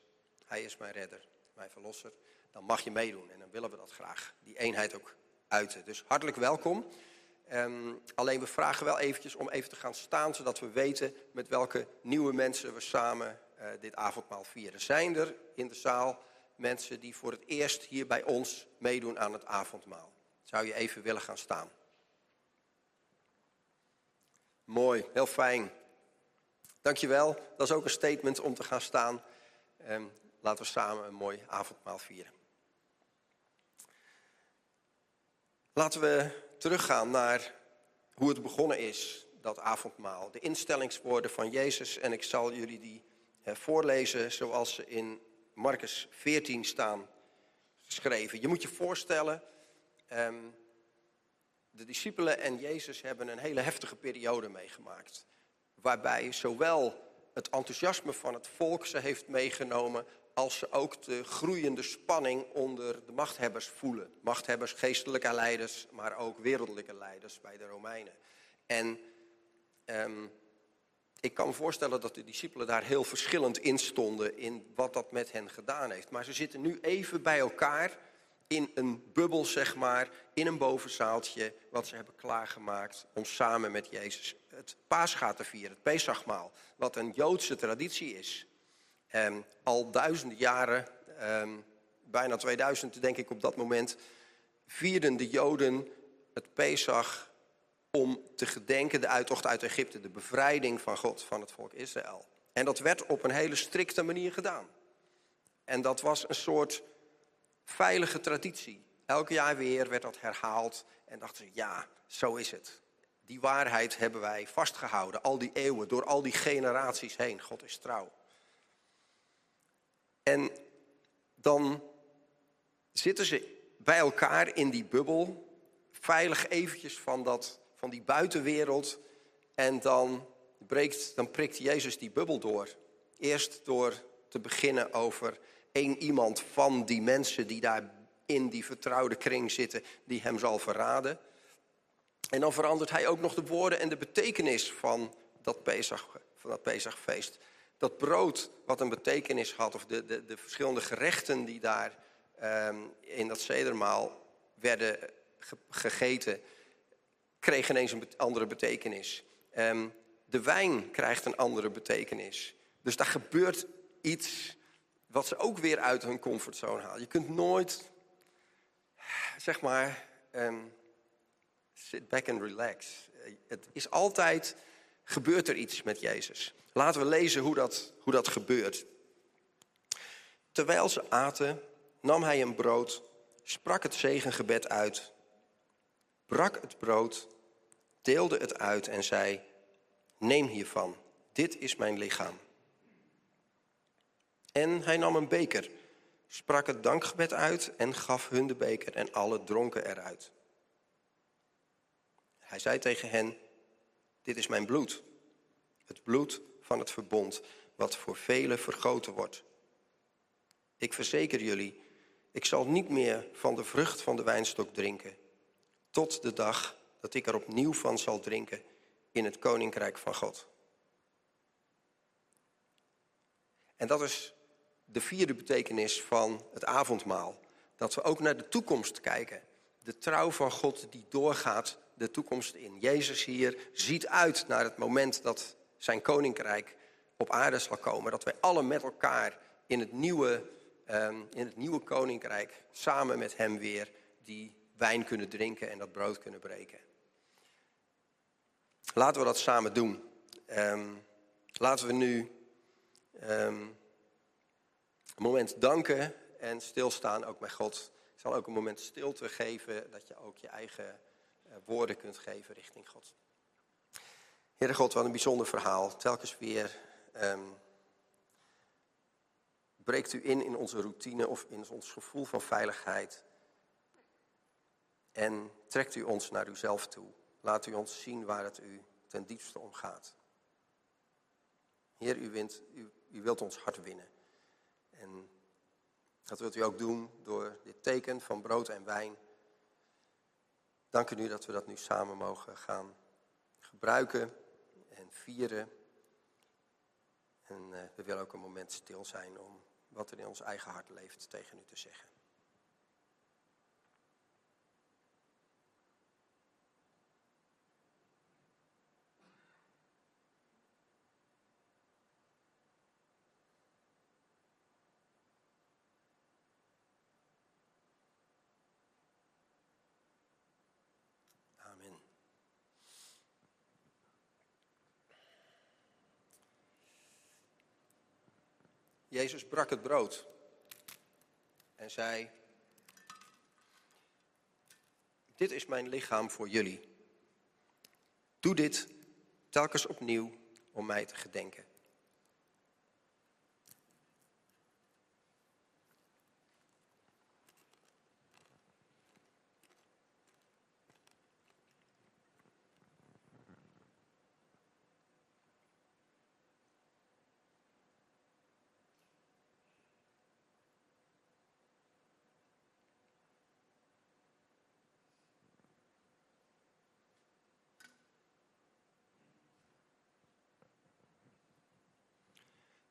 Hij is mijn redder, mijn verlosser, dan mag je meedoen en dan willen we dat graag, die eenheid ook uiten. Dus hartelijk welkom. Ehm, alleen we vragen wel eventjes om even te gaan staan, zodat we weten met welke nieuwe mensen we samen eh, dit avondmaal vieren. Zijn er in de zaal mensen die voor het eerst hier bij ons meedoen aan het avondmaal? Zou je even willen gaan staan? Mooi, heel fijn. Dankjewel. Dat is ook een statement om te gaan staan. Ehm, laten we samen een mooi avondmaal vieren. Laten we teruggaan naar hoe het begonnen is, dat avondmaal. De instellingswoorden van Jezus. En ik zal jullie die voorlezen zoals ze in Marcus 14 staan geschreven. Je moet je voorstellen, ehm, de discipelen en Jezus hebben een hele heftige periode meegemaakt. Waarbij zowel het enthousiasme van het volk ze heeft meegenomen, als ze ook de groeiende spanning onder de machthebbers voelen. Machthebbers, geestelijke leiders, maar ook wereldlijke leiders bij de Romeinen. En ehm, ik kan me voorstellen dat de discipelen daar heel verschillend in stonden in wat dat met hen gedaan heeft. Maar ze zitten nu even bij elkaar in een bubbel, zeg maar, in een bovenzaaltje, wat ze hebben klaargemaakt om samen met Jezus het paascha te vieren, het Pesachmaal, wat een Joodse traditie is. Ehm, al duizenden jaren, ehm, bijna 2000 denk ik op dat moment, vierden de Joden het Pesach om te gedenken de uittocht uit Egypte, de bevrijding van God, van het volk Israël. En dat werd op een hele strikte manier gedaan. En dat was een soort veilige traditie. Elk jaar weer werd dat herhaald en dachten ze, ja, zo is het. Die waarheid hebben wij vastgehouden, al die eeuwen, door al die generaties heen. God is trouw. En dan zitten ze bij elkaar in die bubbel, veilig eventjes van, dat, van die buitenwereld. En dan, breekt, dan prikt Jezus die bubbel door. Eerst door te beginnen over één iemand van die mensen die daar in die vertrouwde kring zitten, die hem zal verraden. En dan verandert hij ook nog de woorden en de betekenis van dat, Pesach, van dat Pesachfeest. Dat brood wat een betekenis had, of de, de, de verschillende gerechten die daar ehm, in dat zedermaal werden ge- gegeten, kregen ineens een andere betekenis. Ehm, de wijn krijgt een andere betekenis. Dus daar gebeurt iets wat ze ook weer uit hun comfortzone halen. Je kunt nooit, zeg maar, ehm, sit back and relax. Het is altijd, gebeurt er iets met Jezus. Laten we lezen hoe dat, hoe dat gebeurt. Terwijl ze aten, nam hij een brood, sprak het zegengebed uit, brak het brood, deelde het uit en zei: Neem hiervan, dit is mijn lichaam. En hij nam een beker, sprak het dankgebed uit en gaf hun de beker en alle dronken eruit. Hij zei tegen hen: Dit is mijn bloed, het bloed van het verbond, wat voor velen vergoten wordt. Ik verzeker jullie, ik zal niet meer van de vrucht van de wijnstok drinken, tot de dag dat ik er opnieuw van zal drinken in het koninkrijk van God. En dat is de vierde betekenis van het avondmaal. Dat we ook naar de toekomst kijken. De trouw van God die doorgaat de toekomst in. Jezus hier ziet uit naar het moment dat zijn koninkrijk op aarde zal komen. Dat wij alle met elkaar in het nieuwe, ehm, in het nieuwe koninkrijk samen met hem weer die wijn kunnen drinken en dat brood kunnen breken. Laten we dat samen doen. Ehm, laten we nu ehm, een moment danken en stilstaan ook met God. Ik zal ook een moment stilte geven, dat je ook je eigen eh, woorden kunt geven richting God. Heere God, wat een bijzonder verhaal. Telkens weer ehm, breekt u in in onze routine of in ons gevoel van veiligheid. En trekt u ons naar uzelf toe. Laat u ons zien waar het u ten diepste om gaat. Heer, u, u, u wilt ons hart winnen. En dat wilt u ook doen door dit teken van brood en wijn. Dank u nu dat we dat nu samen mogen gaan gebruiken en vieren. En eh, we willen ook een moment stil zijn om wat er in ons eigen hart leeft tegen u te zeggen. Amen. Jezus brak het brood en zei: Dit is mijn lichaam voor jullie. Doe dit telkens opnieuw om mij te gedenken.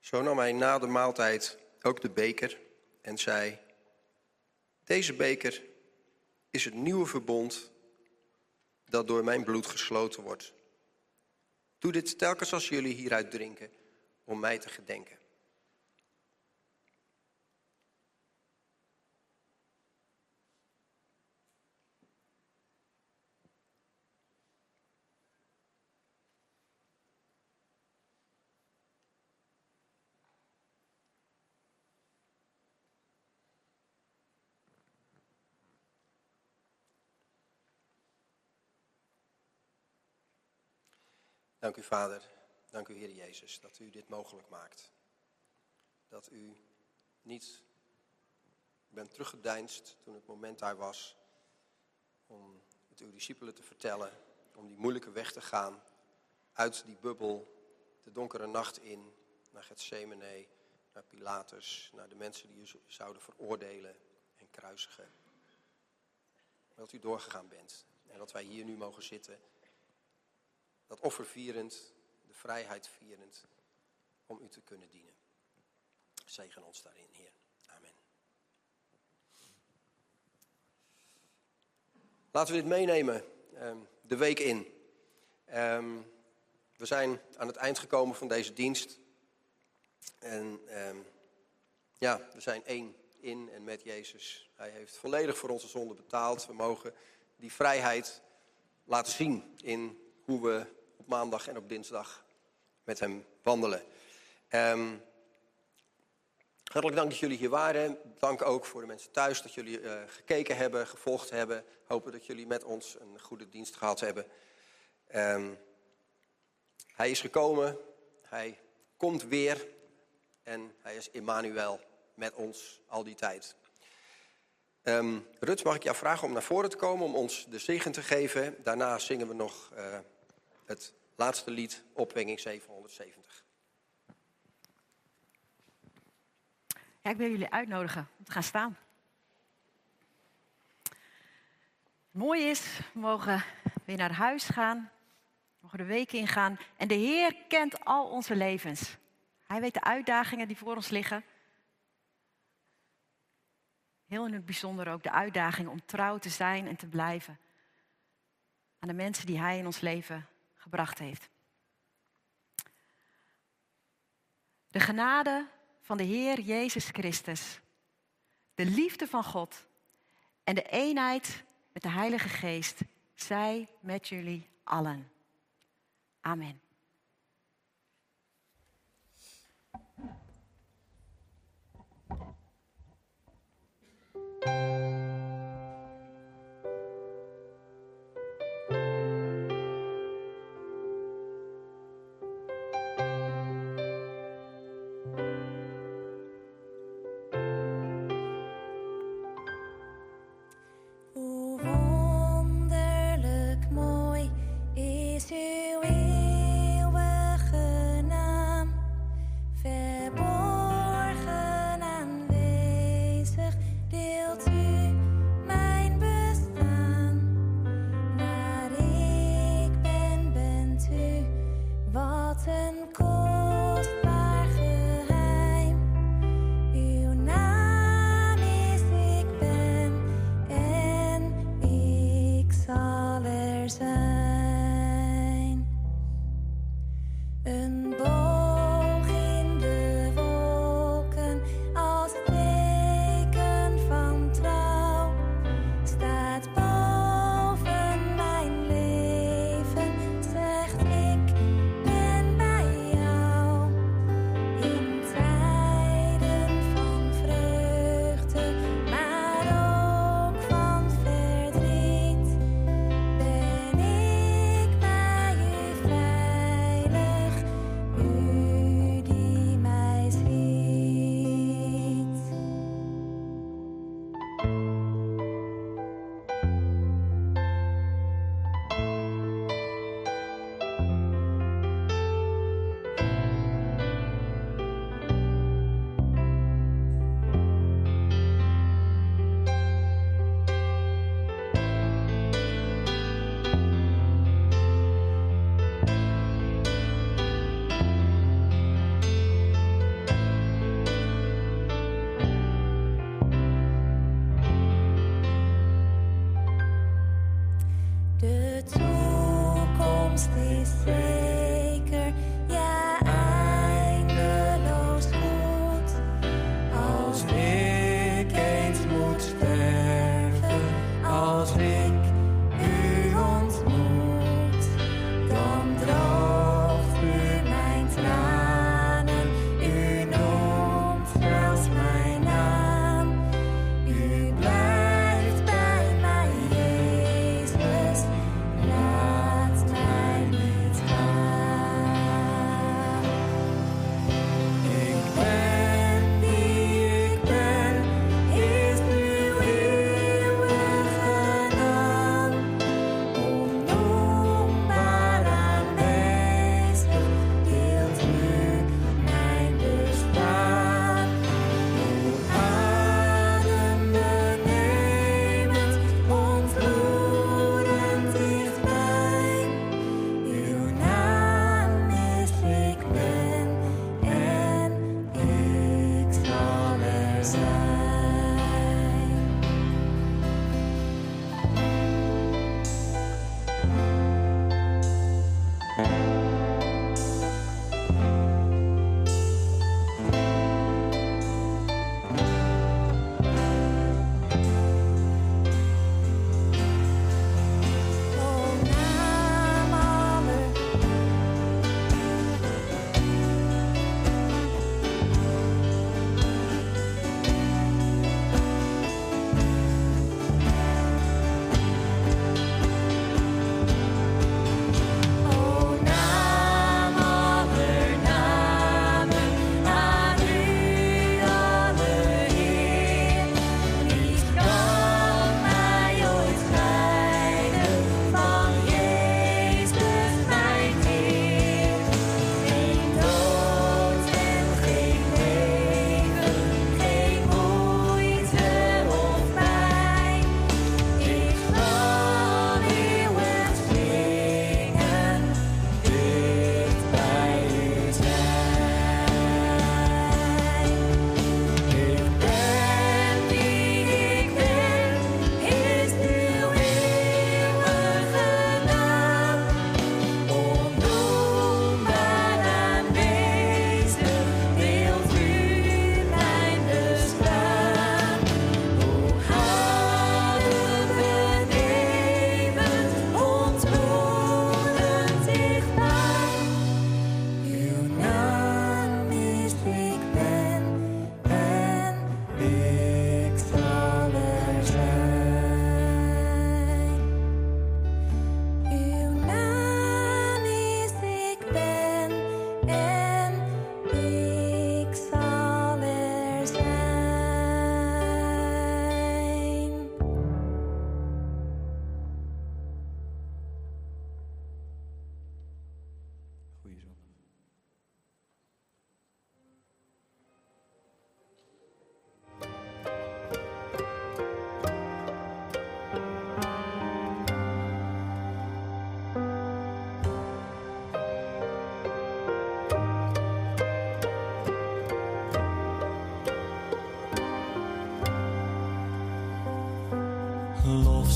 Zo nam hij na de maaltijd ook de beker en zei: Deze beker is het nieuwe verbond dat door mijn bloed gesloten wordt. Doe dit telkens als jullie hieruit drinken om mij te gedenken. Dank u, Vader. Dank u, Heer Jezus, dat u dit mogelijk maakt. Dat u niet bent teruggedeinst toen het moment daar was om het uw discipelen te vertellen, om die moeilijke weg te gaan, uit die bubbel, de donkere nacht in, naar Gethsemane, naar Pilatus, naar de mensen die u zouden veroordelen en kruisigen. Dat u doorgegaan bent en dat wij hier nu mogen zitten, dat offer vierend, de vrijheid vierend, om u te kunnen dienen. Zegen ons daarin, Heer. Amen. Laten we dit meenemen ehm, de week in. Ehm, we zijn aan het eind gekomen van deze dienst. En ehm, ja, we zijn één in en met Jezus. Hij heeft volledig voor onze zonde betaald. We mogen die vrijheid laten zien in hoe we op maandag en op dinsdag met hem wandelen. Ehm, hartelijk dank dat jullie hier waren. Dank ook voor de mensen thuis dat jullie eh, gekeken hebben, gevolgd hebben. Hopen dat jullie met ons een goede dienst gehad hebben. Ehm, hij is gekomen, hij komt weer en hij is Emmanuel met ons al die tijd. Ehm Rut, mag ik jou vragen om naar voren te komen om ons de zegen te geven? Daarna zingen we nog eh, het laatste lied, Opwekking 770. Ja, ik wil jullie uitnodigen om te gaan staan. Mooi is, we mogen weer naar huis gaan, we mogen de week ingaan. En de Heer kent al onze levens. Hij weet de uitdagingen die voor ons liggen. Heel in het bijzonder ook de uitdaging om trouw te zijn en te blijven aan de mensen die Hij in ons leven gebracht heeft. De genade van de Heer Jezus Christus, de liefde van God en de eenheid met de Heilige Geest zij met jullie allen. Amen.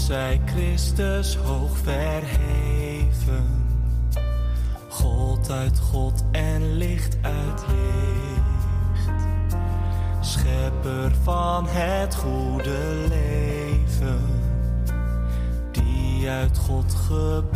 Zij Christus hoog verheven. God uit God en licht uit licht. Schepper van het goede leven. Die uit God geboren